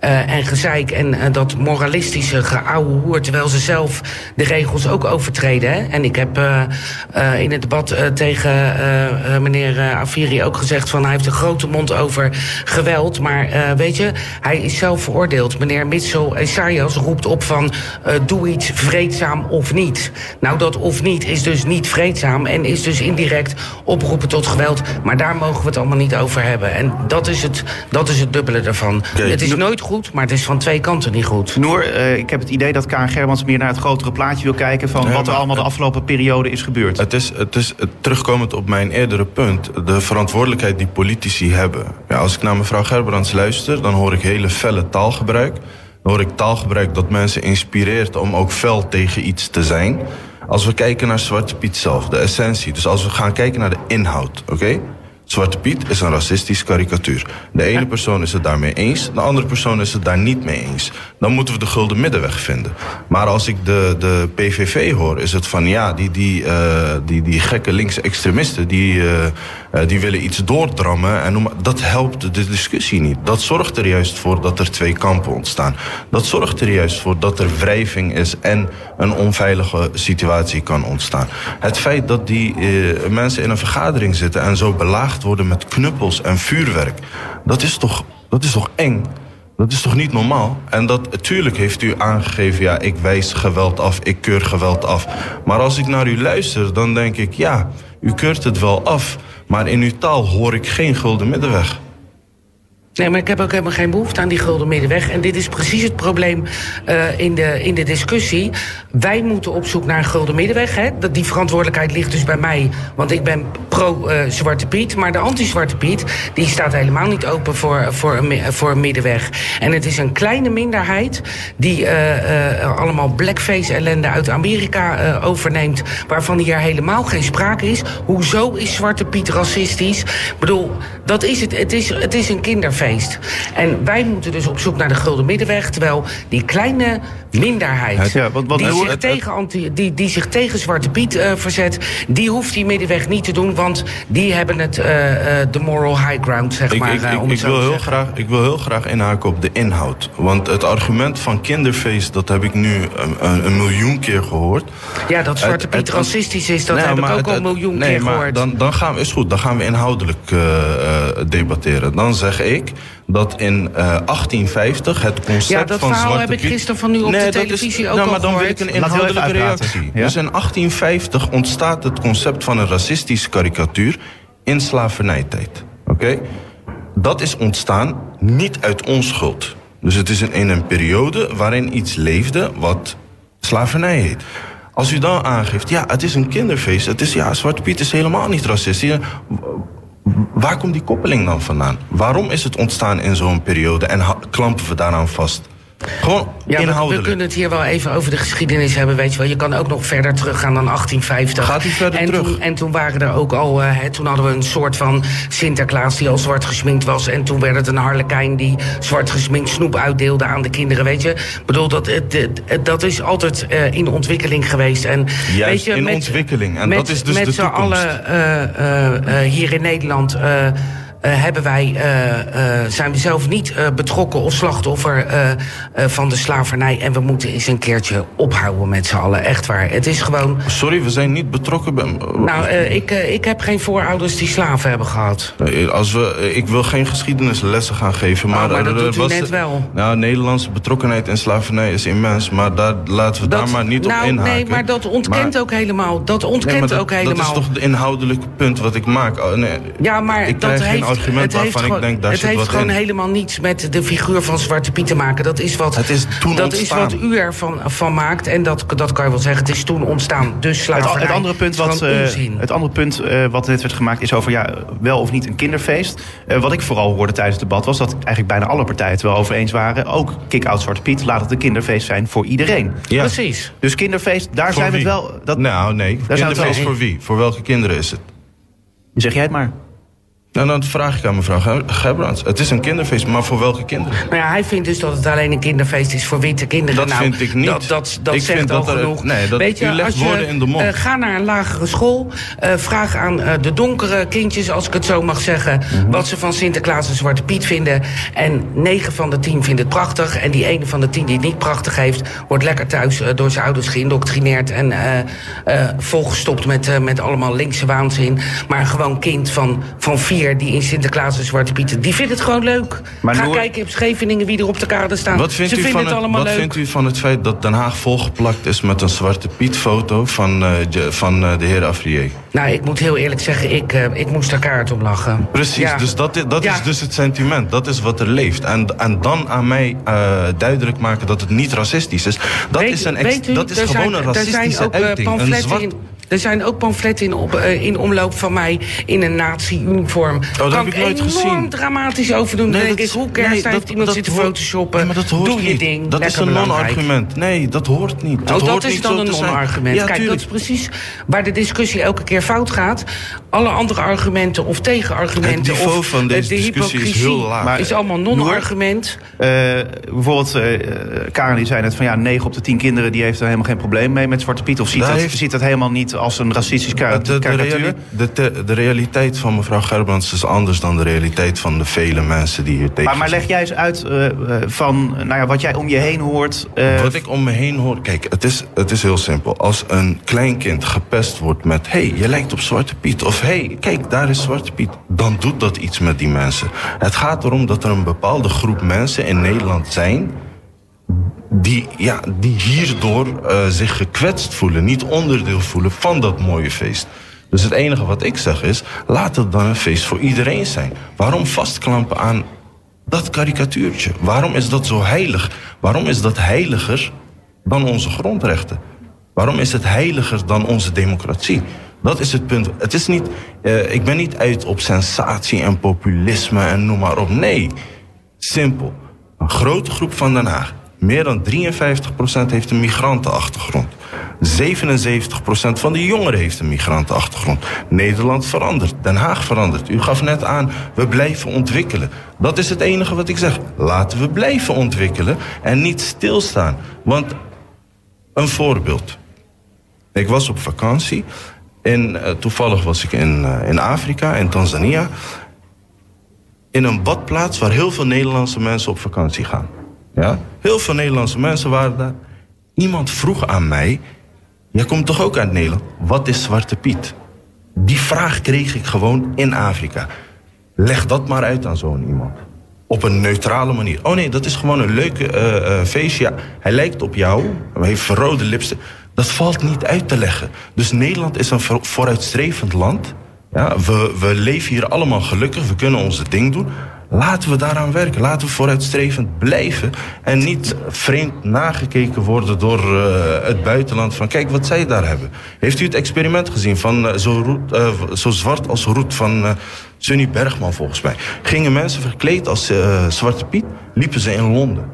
Speaker 6: Eh, en gezeik en eh, dat moralistische geouwe hoer... terwijl ze zelf de regels ook overtreden. Hè? En ik heb eh, in het debat tegen meneer Afiri ook gezegd... van hij heeft een grote mond over geweld. Maar weet je, hij is zelf veroordeeld. Meneer Mitchell Esaias roept op van... doe iets vreedzaam of niet. Nou, dat of niet is dus niet vreedzaam... en is dus indirect oproepen tot geweld. Maar daar mogen we het allemaal niet over hebben. En dat is het, dat is het dubbele daarvan. Het is nooit goed, maar het is van twee kanten niet goed.
Speaker 2: Noor, eh, ik heb het idee dat Karen Germans meer naar het grotere plaatje wil kijken... van
Speaker 5: Nee,
Speaker 2: wat er allemaal de afgelopen periode is gebeurd.
Speaker 5: Het is, het is terugkomend op mijn eerdere punt. De verantwoordelijkheid die politici hebben. Ja, als ik naar mevrouw Gerbrands luister, dan hoor ik hele felle taalgebruik. Dan hoor ik taalgebruik dat mensen inspireert om ook fel tegen iets te zijn. Als we kijken naar Zwarte Piet zelf, de essentie. Dus als we gaan kijken naar de inhoud, oké? Zwarte Piet is een racistisch karikatuur. De ene persoon is het daarmee eens, de andere persoon is het daar niet mee eens. Dan moeten we de gulden middenweg vinden. Maar als ik de, de PVV hoor, is het van ja, die, die, eh, die, die gekke linkse extremisten, die, eh, die willen iets doordrammen. En noem dat helpt de discussie niet. Dat zorgt er juist voor dat er twee kampen ontstaan. Dat zorgt er juist voor dat er wrijving is en een onveilige situatie kan ontstaan. Het feit dat die mensen in een vergadering zitten en zo belaagd worden met knuppels en vuurwerk, dat is toch, dat is toch eng? Dat is toch niet normaal? En dat, natuurlijk heeft u aangegeven, ja, ik wijs geweld af, ik keur geweld af. Maar als ik naar u luister, dan denk ik, ja, u keurt het wel af. Maar in uw taal hoor ik geen gulden middenweg.
Speaker 6: Nee, maar ik heb ook helemaal geen behoefte aan die gulden middenweg. En dit is precies het probleem eh, in, de, in de discussie. Wij moeten op zoek naar een gulden middenweg. Hè? Dat, die verantwoordelijkheid ligt dus bij mij. Want ik ben pro-Zwarte Piet. Maar de anti-Zwarte Piet die staat helemaal niet open voor, voor, een, voor een middenweg. En het is een kleine minderheid die eh, eh, allemaal blackface-ellende uit Amerika eh, overneemt. Waarvan hier helemaal geen sprake is. Hoezo is Zwarte Piet racistisch? Ik bedoel, dat is het. Het is, het is een kinderfeest. En wij moeten dus op zoek naar de gulden middenweg. Terwijl die kleine minderheid
Speaker 2: Ja,
Speaker 6: die, zich
Speaker 5: het-
Speaker 6: tegen anti, die, die zich tegen Zwarte Piet eh, verzet... die hoeft die middenweg niet te doen. Want die hebben het eh, eh, de moral high ground, zeg
Speaker 5: Ik,
Speaker 6: maar.
Speaker 5: ik, ik,
Speaker 6: om
Speaker 5: ik wil heel
Speaker 6: zeggen.
Speaker 5: graag, ik wil heel graag inhaken op de inhoud. Want het argument van kinderfeest, dat heb ik nu een, een, miljoen keer gehoord.
Speaker 6: Ja, dat Zwarte Piet
Speaker 5: het-
Speaker 6: racistisch is, dat
Speaker 5: Nee,
Speaker 6: heb ik ook
Speaker 5: het-
Speaker 6: al een miljoen
Speaker 5: nee,
Speaker 6: keer
Speaker 5: maar
Speaker 6: gehoord.
Speaker 5: Dan, dan gaan we, is goed, dan gaan we inhoudelijk eh, eh, debatteren. Dan zeg ik dat in eh, 1850 het concept
Speaker 6: Ja, dat
Speaker 5: van
Speaker 6: verhaal heb ik gisteren van u op de
Speaker 5: dat is-
Speaker 6: televisie ook
Speaker 5: nou,
Speaker 6: al
Speaker 5: maar dan wil ik
Speaker 6: gehoord.
Speaker 5: een inhoudelijke reactie.
Speaker 2: Ja?
Speaker 5: Dus in 1850 ontstaat het concept van een racistische karikatuur in slavernijtijd. Oké? Dat is ontstaan niet uit onschuld. Dus het is in- in een periode waarin iets leefde wat slavernij heet. Als u dan aangeeft, ja, het is een kinderfeest. Het is, ja, Zwarte Piet is helemaal niet racistisch. Waar komt die koppeling dan vandaan? Waarom is het ontstaan in zo'n periode en klampen we daaraan vast? Gewoon
Speaker 6: Ja, we, we
Speaker 5: inhoudelijk.
Speaker 6: kunnen het hier wel even over de geschiedenis hebben, weet je wel. Je kan ook nog verder teruggaan dan 1850.
Speaker 5: Gaat u verder
Speaker 6: en
Speaker 5: terug?
Speaker 6: Toen, en toen waren er ook al, eh, hè, toen hadden we een soort van Sinterklaas die al zwart gesminkt was. En toen werd het een harlekijn die zwart gesminkt snoep uitdeelde aan de kinderen, weet je. Ik bedoel, dat, dat is altijd eh, in ontwikkeling geweest. En, weet je,
Speaker 5: in
Speaker 6: met,
Speaker 5: ontwikkeling. En
Speaker 6: met,
Speaker 5: dat is dus
Speaker 6: met
Speaker 5: de
Speaker 6: z'n
Speaker 5: toekomst.
Speaker 6: allen eh, hier in Nederland... eh, hebben wij, eh, eh, zijn we zelf niet betrokken of slachtoffer van de slavernij. En we moeten eens een keertje ophouden met z'n allen. Echt waar. Het is gewoon.
Speaker 5: Sorry, we zijn niet betrokken bij...
Speaker 6: Nou, ik, ik heb geen voorouders die slaven hebben gehad.
Speaker 5: Als we, ik wil geen geschiedenislessen gaan geven, maar...
Speaker 6: Oh, maar dat doet u
Speaker 5: was-
Speaker 6: net wel.
Speaker 5: Nou, Nederlandse betrokkenheid in slavernij is immens, maar daar laten we daar maar niet
Speaker 6: nou,
Speaker 5: op inhaken.
Speaker 6: nee, maar dat ontkent
Speaker 5: Maar-
Speaker 6: ook helemaal. Dat ontkent
Speaker 5: dat,
Speaker 6: ook helemaal.
Speaker 5: Dat is toch het inhoudelijke punt wat ik maak. Oh, nee,
Speaker 6: Ja, maar dat heeft,
Speaker 5: argument
Speaker 6: het heeft
Speaker 5: waarvan
Speaker 6: gewoon,
Speaker 5: ik denk, daar
Speaker 6: het
Speaker 5: zit
Speaker 6: heeft
Speaker 5: wat
Speaker 6: gewoon
Speaker 5: in.
Speaker 6: helemaal niets met de figuur van Zwarte Piet te maken. Dat is wat,
Speaker 5: Het is toen
Speaker 6: dat is wat u ervan van maakt. En dat, dat kan je wel zeggen. Het is toen ontstaan. Dus
Speaker 2: Het,
Speaker 6: slavernij.
Speaker 2: het andere punt, wat, eh, het andere punt eh, wat net werd gemaakt is over ja, wel of niet een kinderfeest. Eh, wat ik vooral hoorde tijdens het debat was dat eigenlijk bijna alle partijen het wel over eens waren. Ook Kick-Out Zwarte Piet, laat het een kinderfeest zijn voor iedereen.
Speaker 5: Ja.
Speaker 6: Precies.
Speaker 2: Dus kinderfeest, daar
Speaker 5: Voor
Speaker 2: zijn we het wel... Dat,
Speaker 5: Nou, nee.
Speaker 2: Daar zijn we het
Speaker 5: Kinderfeest
Speaker 2: wel-
Speaker 5: voor wie? Voor welke kinderen is het?
Speaker 2: Zeg jij het maar.
Speaker 5: En dan vraag ik aan mevrouw Ge- Gerbrands. Het is een kinderfeest, maar voor welke kinderen?
Speaker 6: Nou ja, hij vindt dus dat het alleen een kinderfeest is voor witte kinderen.
Speaker 5: Dat
Speaker 6: nou,
Speaker 5: vind ik niet.
Speaker 6: Dat, dat, dat
Speaker 5: Ik
Speaker 6: zegt
Speaker 5: vind
Speaker 6: al
Speaker 5: dat er-
Speaker 6: genoeg.
Speaker 5: nee, dat-
Speaker 6: Weet je,
Speaker 5: u legt
Speaker 6: als je,
Speaker 5: woorden in de mond.
Speaker 6: eh, ga naar een lagere school. eh, vraag aan eh, de donkere kindjes, als ik het zo mag zeggen...
Speaker 5: Mhm.
Speaker 6: wat ze van Sinterklaas en Zwarte Piet vinden. En 9 van de 10 vinden het prachtig. En die ene van de 10 die het niet prachtig heeft... wordt lekker thuis door zijn ouders geïndoctrineerd... en volgestopt met, met allemaal linkse waanzin. Maar gewoon kind van, van vier die in Sinterklaas en Zwarte Piet... die vindt het gewoon leuk.
Speaker 2: Maar
Speaker 6: Ga
Speaker 2: Noor-
Speaker 6: kijken op Scheveningen wie er op de kade staan.
Speaker 5: Wat vindt,
Speaker 6: Ze
Speaker 5: u van
Speaker 6: het
Speaker 5: wat
Speaker 6: leuk.
Speaker 5: vindt u van het feit dat Den Haag volgeplakt is met een Zwarte Piet foto van, eh, van eh, de heer Afrier?
Speaker 6: Nou, ik moet heel eerlijk zeggen, ik, eh, ik moest daar kaart om lachen.
Speaker 5: Precies,
Speaker 6: Ja.
Speaker 5: dus dat, is, dat
Speaker 6: Ja.
Speaker 5: is dus het sentiment. Dat is wat er leeft. En, en dan aan mij duidelijk maken dat het niet racistisch is. Dat
Speaker 6: Weet-
Speaker 5: is, een ex-
Speaker 6: u,
Speaker 5: dat is gewoon
Speaker 6: zijn,
Speaker 5: een
Speaker 6: zijn
Speaker 5: racistische
Speaker 6: ook,
Speaker 5: uiting. Een zwart...
Speaker 6: in, er zijn ook pamfletten in, op, eh, in omloop van mij in een nazi-uniform.
Speaker 5: dat
Speaker 6: kan
Speaker 5: heb ik nooit
Speaker 6: enorm
Speaker 5: gezien.
Speaker 6: dramatisch over doen. Dan
Speaker 5: Nee,
Speaker 6: denk
Speaker 5: dat
Speaker 6: ik,
Speaker 5: is-
Speaker 6: hoe cares,
Speaker 5: nee,
Speaker 6: heeft iemand zitten
Speaker 5: hoort-
Speaker 6: photoshoppen.
Speaker 5: Nee, maar dat hoort
Speaker 6: Doe je
Speaker 5: niet.
Speaker 6: ding,
Speaker 5: Dat is een non-argument. Nee, dat hoort niet. Dat
Speaker 6: oh, dat
Speaker 5: hoort
Speaker 6: is
Speaker 5: niet
Speaker 6: dan een non-argument.
Speaker 5: Ja,
Speaker 6: Kijk, dat is precies waar de discussie elke keer fout gaat. Alle andere argumenten of tegenargumenten...
Speaker 5: Het niveau
Speaker 6: of
Speaker 5: van
Speaker 6: eh,
Speaker 5: deze
Speaker 6: de
Speaker 5: discussie is heel laag.
Speaker 2: Maar,
Speaker 6: is allemaal non-argument.
Speaker 2: Eh, bijvoorbeeld, eh Karen die zei net van ja, 9 op de 10 kinderen die heeft er helemaal geen probleem mee met Zwarte Piet. Of ziet dat, ziet dat helemaal niet als een racistisch kar-
Speaker 5: De, de, reali- de, de, de realiteit van mevrouw Gerbrands is anders dan de realiteit van de vele mensen die hier tegen
Speaker 2: Maar, maar leg jij eens uit eh, eh, van nou ja, wat jij om je heen hoort. eh,
Speaker 5: Wat ik om me heen hoor, kijk, het is, het is heel simpel. Als een klein kind gepest wordt met... hé, hey, je lijkt op Zwarte Piet. Of hé, hey, kijk, daar is Zwarte Piet. Dan doet dat iets met die mensen. Het gaat erom dat er een bepaalde groep mensen in Nederland zijn... die, ja, die hierdoor eh, zich gekwetst voelen. Niet onderdeel voelen van dat mooie feest. Dus het enige wat ik zeg is... laat het dan een feest voor iedereen zijn. Waarom vastklampen aan dat karikatuurtje? Waarom is dat zo heilig? Waarom is dat heiliger dan onze grondrechten? Waarom is het heiliger dan onze democratie? Dat is het punt. Het is niet, eh, ik ben niet uit op sensatie en populisme en noem maar op. Nee, simpel. Een grote groep van Den Haag, meer dan 53% heeft een migrantenachtergrond. 77% van de jongeren heeft een migrantenachtergrond. Nederland verandert, Den Haag verandert. U gaf net aan, we blijven ontwikkelen. Dat is het enige wat ik zeg. Laten we blijven ontwikkelen en niet stilstaan. Want een voorbeeld. Ik was op vakantie en eh, toevallig was ik in, eh, in Afrika, in Tanzania. In een badplaats waar heel veel Nederlandse mensen op vakantie gaan. Ja? Heel veel Nederlandse mensen waren daar. Iemand vroeg aan mij: Jij komt toch ook uit Nederland? Wat is Zwarte Piet? Die vraag kreeg ik gewoon in Afrika. Leg dat maar uit aan zo'n iemand. Op een neutrale manier. Oh nee, dat is gewoon een leuke eh, feestje. Hij lijkt op jou, hij heeft verrode lipsten. Dat valt niet uit te leggen. Dus Nederland is een voor- vooruitstrevend land. Ja, we, we leven hier allemaal gelukkig, we kunnen onze ding doen. Laten we daaraan werken. Laten we vooruitstrevend blijven. En niet vreemd nagekeken worden door eh, het buitenland. Van kijk wat zij daar hebben. Heeft u het experiment gezien van eh, zo, eh, zo zwart als roet van Sunny Bergman volgens mij? Gingen mensen verkleed als Zwarte Piet, liepen ze in Londen.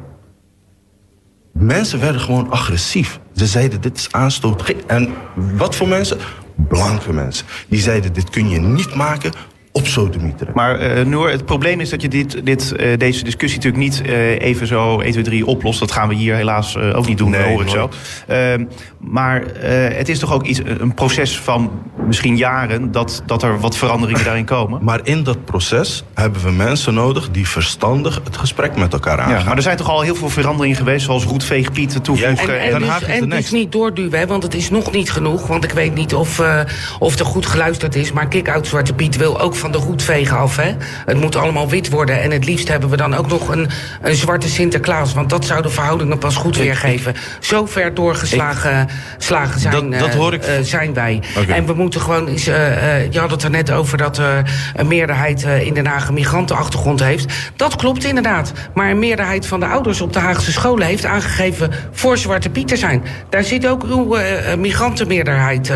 Speaker 5: Mensen werden gewoon agressief. Ze zeiden dit is aanstoot. En wat voor mensen? Blanke mensen. Die zeiden dit kun je niet maken op sodemieteren.
Speaker 2: Maar eh Noor, het probleem is dat je dit, dit, eh, deze discussie natuurlijk niet eh, even zo 1, 2, 3 oplost. Dat gaan we hier helaas eh, ook niet doen,
Speaker 5: Nee,
Speaker 2: hoor ik zo. Ehm, maar eh, het is toch ook iets, een proces van misschien jaren dat, dat er wat veranderingen daarin komen.
Speaker 5: Maar in dat proces hebben we mensen nodig die verstandig het gesprek met elkaar aangaan.
Speaker 2: Ja, maar er zijn toch al heel veel veranderingen geweest, zoals roetveegpiet toevoegen.
Speaker 5: Juist.
Speaker 6: En, en,
Speaker 5: Haag
Speaker 6: dus, en dus niet doorduwen, hè, want het is nog niet genoeg. Want ik weet niet of, eh, of er goed geluisterd is. Maar Kick-Out Zwarte Piet wil ook van de roetvegen af. Hè? Het moet allemaal wit worden. En het liefst hebben we dan ook nog een, een zwarte Sinterklaas. Want dat zou de verhoudingen pas goed weergeven. Zo ver doorgeslagen slagen zijn,
Speaker 5: Dat- dat
Speaker 6: eh,
Speaker 5: hoor ik-
Speaker 6: eh, zijn wij. En we moeten gewoon eens... eh, je had het er net over dat er een meerderheid in Den Haag een migrantenachtergrond heeft. Dat klopt inderdaad. Maar een meerderheid van de ouders op de Haagse scholen heeft aangegeven voor Zwarte Piet te zijn. Daar zit ook uw migrantenmeerderheid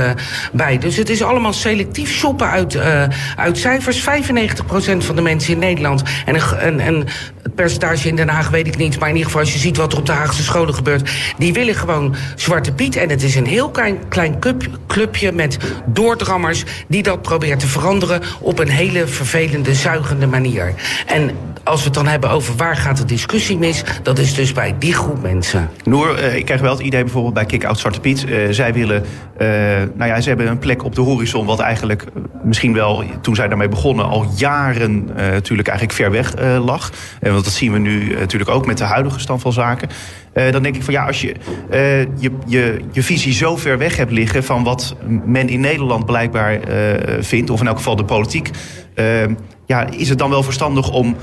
Speaker 6: bij. Dus het is allemaal selectief shoppen uit, uit cijfers. 95% van de mensen in Nederland. En, een, en, en het percentage in Den Haag weet ik niet. Maar in ieder geval, als je ziet wat er op de Haagse scholen gebeurt. Die willen gewoon Zwarte Piet. En het is een heel klein, klein club- clubje met doordrammers. die dat proberen te veranderen. op een hele vervelende, zuigende manier. En als we het dan hebben over waar gaat de discussie mis. dat is dus bij die groep mensen.
Speaker 2: Noor, eh, ik krijg wel het idee bijvoorbeeld bij Kick-Out Zwarte Piet. eh, zij willen, eh, nou ja, ze hebben een plek op de horizon... wat eigenlijk misschien wel, toen zij daarmee begonnen... al jaren natuurlijk eigenlijk ver weg lag. Want dat zien we nu eh, natuurlijk ook met de huidige stand van zaken. Eh, dan denk ik van ja, als je, eh, je, je je visie zo ver weg hebt liggen... van wat men in Nederland blijkbaar vindt... of in elk geval de politiek... ja, is het dan wel verstandig om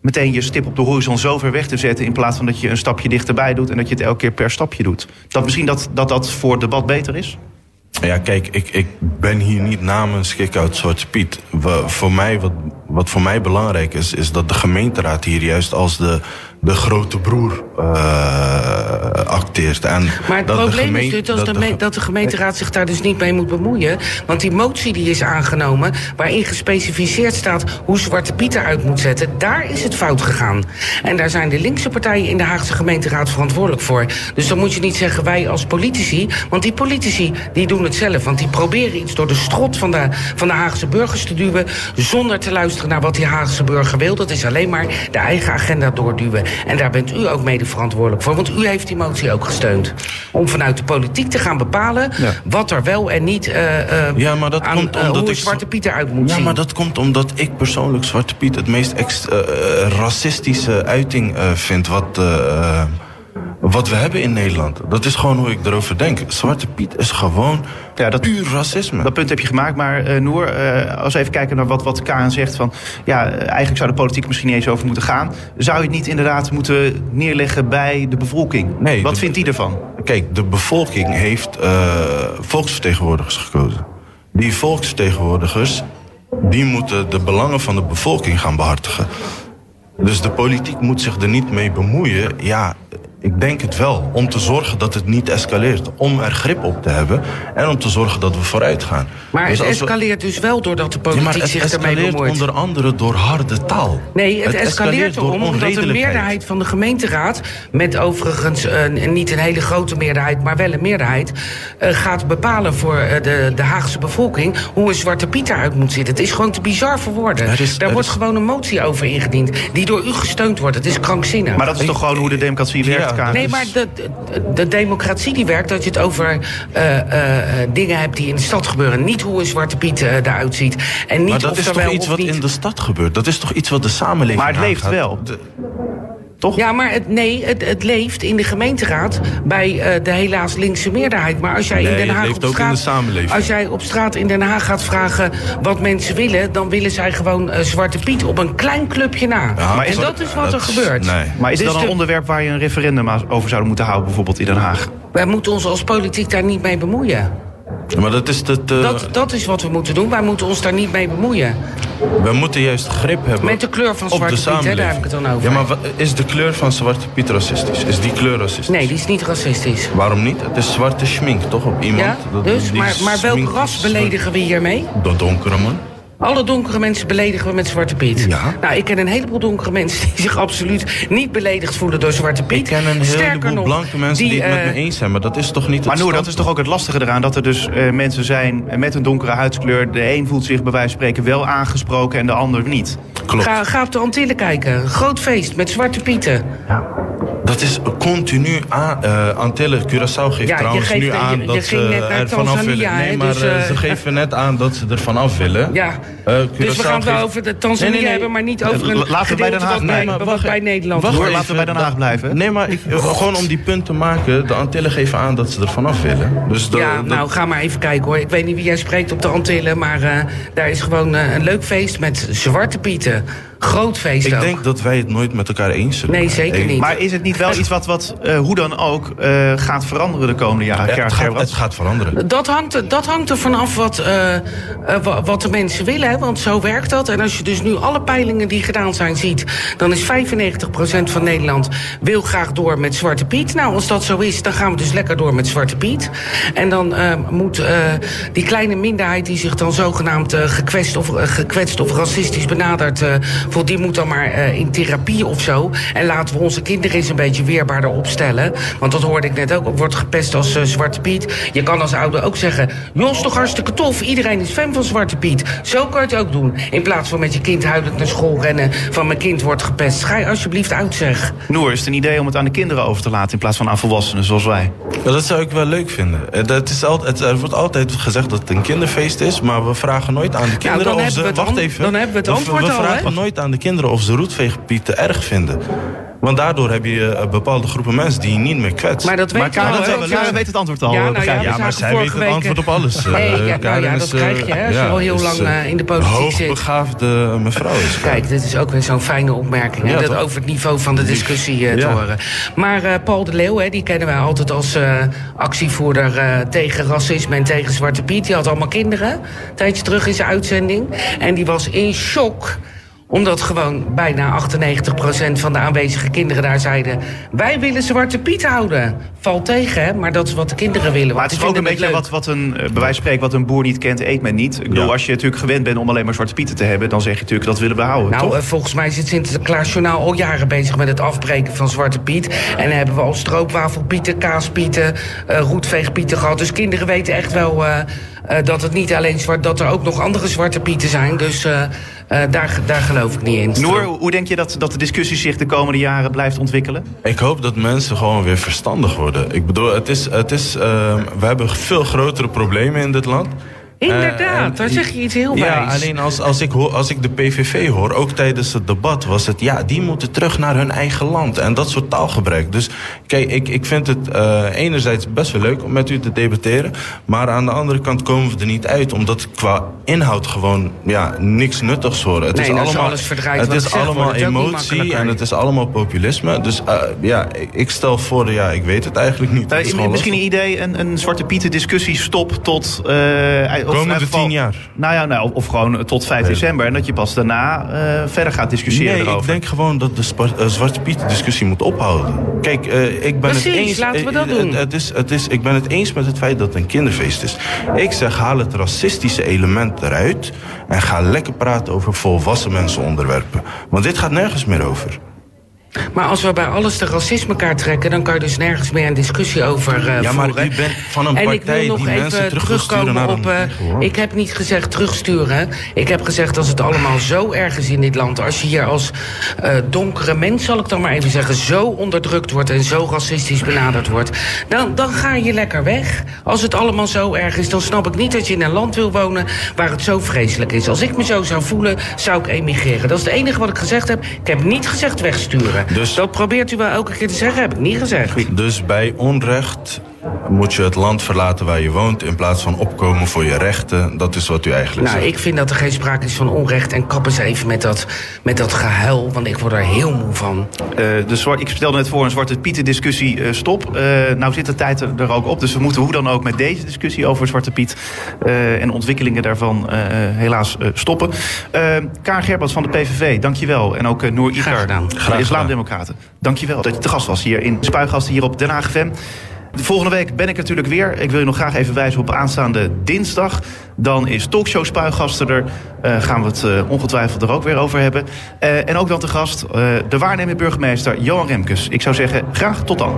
Speaker 2: meteen je stip op de horizon zo ver weg te zetten... in plaats van dat je een stapje dichterbij doet... en dat je het elke keer per stapje doet. Dat misschien dat dat, dat voor debat beter is?
Speaker 5: Ja, kijk, ik, ik ben hier niet namens Kick-Out Zwarte Piet. We- voor mij, wat, wat voor mij belangrijk is, is dat de gemeenteraad hier juist als de, de grote broer eh, acteert. En
Speaker 6: Maar het
Speaker 5: dat
Speaker 6: probleem is dus dat, de, dat de gemeenteraad zich daar dus niet mee moet bemoeien. Want die motie die is aangenomen, waarin gespecificeerd staat hoe Zwarte Piet eruit moet zetten, daar is het fout gegaan. En daar zijn de linkse partijen in de Haagse gemeenteraad verantwoordelijk voor. Dus dan moet je niet zeggen wij als politici, want die politici die doen het zelf. Want die proberen iets door de strot van de, van de Haagse burgers te duwen, zonder te luisteren naar wat die Haagse burger wil. Dat is alleen maar de eigen agenda doorduwen. En daar bent u ook mede verantwoordelijk voor, want u heeft die motie ook gesteund. Om vanuit de politiek te gaan bepalen
Speaker 2: Ja.
Speaker 6: wat er wel en niet eh,
Speaker 5: Ja, maar dat
Speaker 6: aan
Speaker 5: komt
Speaker 6: eh,
Speaker 5: omdat
Speaker 6: hoe
Speaker 5: ik-
Speaker 6: Zwarte Piet eruit moet
Speaker 5: Ja,
Speaker 6: zien.
Speaker 5: maar dat komt omdat ik persoonlijk Zwarte Piet het meest ex- racistische uiting vind wat, wat we hebben in Nederland. Dat is gewoon hoe ik erover denk. Zwarte Piet is gewoon
Speaker 2: Ja, dat-
Speaker 5: puur racisme.
Speaker 2: Dat punt heb je gemaakt, maar eh Noor, eh, als we even kijken naar wat, wat Kaan zegt... van ja, eh, eigenlijk zou de politiek misschien niet eens over moeten gaan... zou je het niet inderdaad moeten neerleggen bij de bevolking?
Speaker 5: Nee,
Speaker 2: wat
Speaker 5: de-
Speaker 2: vindt die ervan?
Speaker 5: Kijk, de bevolking heeft volksvertegenwoordigers gekozen. Die volksvertegenwoordigers, die moeten de belangen van de bevolking gaan behartigen. Dus de politiek moet zich er niet mee bemoeien. Ja, ik denk het wel. Om te zorgen dat het niet escaleert. Om er grip op te hebben. En om te zorgen dat we vooruit gaan.
Speaker 6: Maar
Speaker 5: Dus
Speaker 6: het
Speaker 5: we-
Speaker 6: escaleert dus wel doordat de
Speaker 5: Ja,
Speaker 6: politiek
Speaker 5: maar het
Speaker 6: zich ermee
Speaker 5: escaleert
Speaker 6: bemoeit.
Speaker 5: onder andere door harde taal.
Speaker 6: Nee, het, escaleert
Speaker 5: door
Speaker 6: erom omdat de meerderheid van de gemeenteraad... met overigens eh, niet een hele grote meerderheid, maar wel een meerderheid... eh, gaat bepalen voor eh, de, de Haagse bevolking... hoe een Zwarte Piet eruit moet zitten. Het is gewoon te bizar voor woorden.
Speaker 5: Er is-
Speaker 6: Daar wordt
Speaker 5: is-
Speaker 6: gewoon een motie over ingediend... die door u gesteund wordt. Het is krankzinnig.
Speaker 2: Maar dat is toch gewoon hoe de democratie werkt,
Speaker 5: Ja.
Speaker 6: Nee, maar de, de, de democratie die werkt dat je het over eh, eh, eh, dingen hebt die in de stad gebeuren. Niet hoe een Zwarte Piet eh, eruit ziet. En niet
Speaker 5: Maar dat
Speaker 6: of
Speaker 5: is toch
Speaker 6: wel
Speaker 5: iets wat
Speaker 6: niet...
Speaker 5: in de stad gebeurt? Dat is toch iets wat de samenleving
Speaker 2: Maar het leeft wel.
Speaker 5: De-
Speaker 2: Toch?
Speaker 6: Ja, maar het, nee, het, het leeft in de gemeenteraad bij eh, de helaas linkse meerderheid. Maar als jij
Speaker 5: Nee,
Speaker 6: in Den
Speaker 5: het
Speaker 6: Haag
Speaker 5: leeft
Speaker 6: op
Speaker 5: ook in
Speaker 6: straat,
Speaker 5: de samenleving.
Speaker 6: Als jij op straat in Den Haag gaat vragen wat mensen willen, dan willen zij gewoon eh, Zwarte Piet op een klein clubje na.
Speaker 5: Ja,
Speaker 2: Maar is
Speaker 6: en
Speaker 2: dat-
Speaker 6: dat is wat
Speaker 5: dat
Speaker 6: er gebeurt.
Speaker 5: nee.
Speaker 2: Maar is
Speaker 6: Dus
Speaker 2: het dan een
Speaker 6: de-
Speaker 2: onderwerp waar je een referendum over zou moeten houden... bijvoorbeeld in Den Haag?
Speaker 6: Wij moeten ons als politiek daar niet mee bemoeien.
Speaker 5: Maar dat is het. eh,
Speaker 6: Dat, dat is wat we moeten doen. Wij moeten ons daar niet mee bemoeien.
Speaker 5: we moeten juist grip hebben.
Speaker 6: Met de kleur van Zwarte Piet, hè, daar heb ik het dan over.
Speaker 5: Ja, maar wat- is de kleur van Zwarte Piet racistisch? Is die kleur racistisch?
Speaker 6: Nee, die is niet racistisch.
Speaker 5: Waarom niet? Het is zwarte schmink, toch? Op iemand.
Speaker 6: Ja? Dus,
Speaker 5: die
Speaker 6: maar, maar welk ras beledigen we hiermee?
Speaker 5: De donkere man.
Speaker 6: Alle donkere mensen beledigen we met Zwarte Piet.
Speaker 5: Ja.
Speaker 6: Nou, ik ken een heleboel donkere mensen die zich absoluut niet beledigd voelen door Zwarte Piet.
Speaker 5: Ik ken een heleboel
Speaker 6: nog,
Speaker 5: blanke mensen die, het met
Speaker 6: eh,
Speaker 5: me eens zijn, maar dat is toch niet het
Speaker 2: Maar Noor, dat is toch ook het lastige eraan... dat er dus eh, mensen zijn met een donkere huidskleur... de een voelt zich bij wijze van spreken wel aangesproken en de ander niet.
Speaker 5: Klopt.
Speaker 6: Ga, ga op de Antillen kijken. Groot feest met Zwarte Pieten.
Speaker 5: Dat is continu aan. eh Antilles, Curaçao geeft
Speaker 6: Ja,
Speaker 5: trouwens
Speaker 6: geeft-
Speaker 5: nu aan
Speaker 6: je
Speaker 5: dat ze er vanaf willen. Nee, maar
Speaker 6: dus,
Speaker 5: eh,
Speaker 6: eh,
Speaker 5: ze geven net aan dat ze er vanaf willen.
Speaker 6: Ja.
Speaker 5: Eh,
Speaker 6: dus we gaan het
Speaker 5: geeft-
Speaker 6: over de Tanzania
Speaker 5: Nee, nee, nee.
Speaker 6: hebben, maar niet over een
Speaker 2: Laten we bij Den Haag
Speaker 6: wat bij,
Speaker 2: blijven.
Speaker 5: maar
Speaker 6: wat
Speaker 5: wacht-
Speaker 6: bij Nederland
Speaker 5: wacht.
Speaker 2: Hoor, laten we bij Den Haag blijven.
Speaker 5: Nee, maar ik, gewoon om die punt te maken. De Antillen geven aan dat ze er vanaf willen. Dus de-
Speaker 6: Ja,
Speaker 5: dat-
Speaker 6: nou ga maar even kijken hoor. Ik weet niet wie jij spreekt op de Antillen, maar eh, daar is gewoon eh, een leuk feest met Zwarte Pieten. Groot feest
Speaker 5: ik
Speaker 6: ook.
Speaker 5: denk dat wij het nooit met elkaar eens zullen
Speaker 6: Nee,
Speaker 5: zijn.
Speaker 6: zeker niet.
Speaker 2: Maar is het niet wel iets wat, wat eh, hoe dan ook, eh, gaat veranderen de komende jaren.
Speaker 5: Ja, het, gaat, het gaat veranderen.
Speaker 6: Dat hangt, er- dat hangt er vanaf wat, eh, wa- wat de mensen willen, hè, want zo werkt dat. En als je dus nu alle peilingen die gedaan zijn ziet... dan is 95% van Nederland wil graag door met Zwarte Piet. Nou, als dat zo is, dan gaan we dus lekker door met Zwarte Piet. En dan eh, moet eh, die kleine minderheid die zich dan zogenaamd eh, gekwetst, of, gekwetst of racistisch benadert... voor die moet dan maar eh, in therapie of zo. En laten we onze kinderen eens een beetje weerbaarder opstellen. Want dat hoorde ik net ook, wordt gepest als eh, Zwarte Piet. Je kan als ouder ook zeggen, joh, is toch hartstikke tof. Iedereen is fan van Zwarte Piet. Zo kan je het ook doen. In plaats van met je kind huilend naar school rennen... van mijn kind wordt gepest. Ga je alsjeblieft uit, zeg.
Speaker 2: Noor, is het een idee om het aan de kinderen over te laten in plaats van aan volwassenen zoals wij?
Speaker 5: Ja, dat zou ik wel leuk vinden. Eh, Dat is altijd, het, er wordt altijd gezegd dat het een kinderfeest is, maar we vragen nooit aan de kinderen
Speaker 6: dan
Speaker 5: of ze.
Speaker 6: we
Speaker 5: wacht even.
Speaker 6: dan hebben we het
Speaker 5: We-
Speaker 6: antwoord
Speaker 5: we,
Speaker 6: al,
Speaker 5: vragen
Speaker 6: hè?
Speaker 5: nooit aan de kinderen of ze roetveegpieten erg vinden. Want daardoor heb je eh, bepaalde groepen mensen die je niet meer kwetst.
Speaker 6: Maar dat weet
Speaker 2: Maar Karen,
Speaker 6: hè?
Speaker 2: weet, Karen weet het antwoord al,
Speaker 6: Ja,
Speaker 2: eh,
Speaker 6: nou ja,
Speaker 5: ja, maar zij weet het
Speaker 6: week,
Speaker 5: antwoord op alles. eh,
Speaker 6: Nee, ja, nou
Speaker 5: Karen
Speaker 6: ja,
Speaker 5: is,
Speaker 6: dat
Speaker 5: eh,
Speaker 6: krijg je, hè, als je al heel
Speaker 5: is,
Speaker 6: lang,
Speaker 5: eh,
Speaker 6: eh, in de politiek zit.
Speaker 5: Hoogbegaafde mevrouw is.
Speaker 6: Kijk, dit is ook weer zo'n fijne opmerking. hè,
Speaker 5: Ja,
Speaker 6: dat
Speaker 5: toch?
Speaker 6: over het niveau van de discussie eh, te
Speaker 5: Ja.
Speaker 6: horen. Maar eh, Paul de Leeuw, hè, die kennen wij altijd als eh, actievoerder eh, tegen racisme en tegen Zwarte Piet. Die had allemaal kinderen, een tijdje terug in zijn uitzending. En die was in shock omdat gewoon bijna 98% van de aanwezige kinderen daar zeiden... wij willen Zwarte Piet houden. Valt tegen, hè, maar dat is wat de kinderen willen.
Speaker 2: Maar het is ook een beetje wat, wat een, eh, bij wijze van spreken, wat een boer niet kent, eet men niet. Ik bedoel,
Speaker 5: Ja.
Speaker 2: als je natuurlijk gewend bent om alleen maar zwarte pieten te hebben, dan zeg je natuurlijk dat willen we houden,
Speaker 6: Nou,
Speaker 2: toch?
Speaker 6: eh, volgens mij zit Sinterklaasjournaal al jaren bezig met het afbreken van Zwarte Piet. En dan hebben we al stroopwafelpieten, kaaspieten, eh roetveegpieten gehad. Dus kinderen weten echt wel eh, eh, dat het niet alleen zwart, dat er ook nog andere Zwarte Pieten zijn. Dus eh, eh, daar, daar geloof ik niet in.
Speaker 2: Noor, hoe denk je dat, dat de discussie zich de komende jaren blijft ontwikkelen?
Speaker 5: Ik hoop dat mensen gewoon weer verstandig worden. Ik bedoel, het is, het is, ehm, we hebben veel grotere problemen in dit land.
Speaker 6: Inderdaad,
Speaker 5: Eh, en-
Speaker 6: daar zeg je iets heel
Speaker 5: Ja,
Speaker 6: wijs.
Speaker 5: alleen als, als, ik hoor, als ik de PVV hoor, ook tijdens het debat, was het... ja, die moeten terug naar hun eigen land en dat soort taalgebruik. Dus kijk, ik, ik vind het eh, enerzijds best wel leuk om met u te debatteren... maar aan de andere kant komen we er niet uit... omdat qua inhoud gewoon ja, niks nuttigs horen. Het
Speaker 6: Nee,
Speaker 5: is allemaal,
Speaker 6: alles
Speaker 5: het is allemaal emotie en het is allemaal populisme. Dus eh, ja, ik- stel voor, ja, ik weet het eigenlijk niet.
Speaker 2: Misschien een idee, een, een zwarte pieten discussie stop tot... eh,
Speaker 5: Komende
Speaker 2: geval-
Speaker 5: tien jaar.
Speaker 2: Nou ja, nou, of gewoon tot 5
Speaker 5: Nee.
Speaker 2: december. En dat je pas daarna eh, verder gaat discussiëren
Speaker 5: Nee,
Speaker 2: erover.
Speaker 5: ik denk gewoon dat de eh, Zwarte Piet discussie moet ophouden. Kijk, eh, ik ben
Speaker 6: Precies,
Speaker 5: het eens.
Speaker 6: laten we dat doen.
Speaker 5: Het, het is, het is, ik ben het eens met het feit dat het een kinderfeest is. Ik zeg, haal het racistische element eruit en ga lekker praten over volwassen mensen onderwerpen. Want dit gaat nergens meer over.
Speaker 6: Maar als we bij alles de racismekaart trekken... dan kan je dus nergens meer een discussie over eh
Speaker 5: Ja, maar
Speaker 6: voeren.
Speaker 5: u bent van een
Speaker 6: en ik
Speaker 5: partij
Speaker 6: wil nog
Speaker 5: die
Speaker 6: even terugkomen
Speaker 5: naar
Speaker 6: op... eh, ik heb niet gezegd terugsturen. Ik heb gezegd als het allemaal zo erg is in dit land... als je hier als eh, donkere mens, zal ik dan maar even zeggen... zo onderdrukt wordt en zo racistisch benaderd wordt... Dan, dan ga je lekker weg. Als het allemaal zo erg is, dan snap ik niet dat je in een land wil wonen... waar het zo vreselijk is. Als ik me zo zou voelen, zou ik emigreren. Dat is het enige wat ik gezegd heb. Ik heb niet gezegd wegsturen.
Speaker 5: Dus-
Speaker 6: Dat probeert u wel elke keer te zeggen, heb ik niet gezegd.
Speaker 5: Dus bij onrecht moet je het land verlaten waar je woont... in plaats van opkomen voor je rechten. Dat is wat u eigenlijk
Speaker 6: Nou,
Speaker 5: zegt.
Speaker 6: ik vind dat er geen sprake is van onrecht. En kap eens even met dat, met dat gehuil, want ik word er heel moe van.
Speaker 2: Eh, de zwart, ik stelde net voor een zwarte pieten discussie eh, stop. Eh, nou zit de tijd er, ook op. Dus we moeten hoe dan ook met deze discussie over Zwarte Piet... eh, en ontwikkelingen daarvan eh, helaas eh, stoppen. Kaar Gerbert van de PVV, dankjewel. En ook Noor
Speaker 6: Graag gedaan.
Speaker 2: de. Islamdemocraten. Dankjewel dat je te gast was hier in Spuigasten hier op Den Haag FM. De volgende week ben ik natuurlijk weer. Ik wil je nog graag even wijzen op aanstaande dinsdag. Dan is Talkshow Spuigasten er. Eh, gaan we het eh, ongetwijfeld er ook weer over hebben. Eh, en ook dan te gast de waarnemend burgemeester Johan Remkes. Ik zou zeggen, graag tot dan.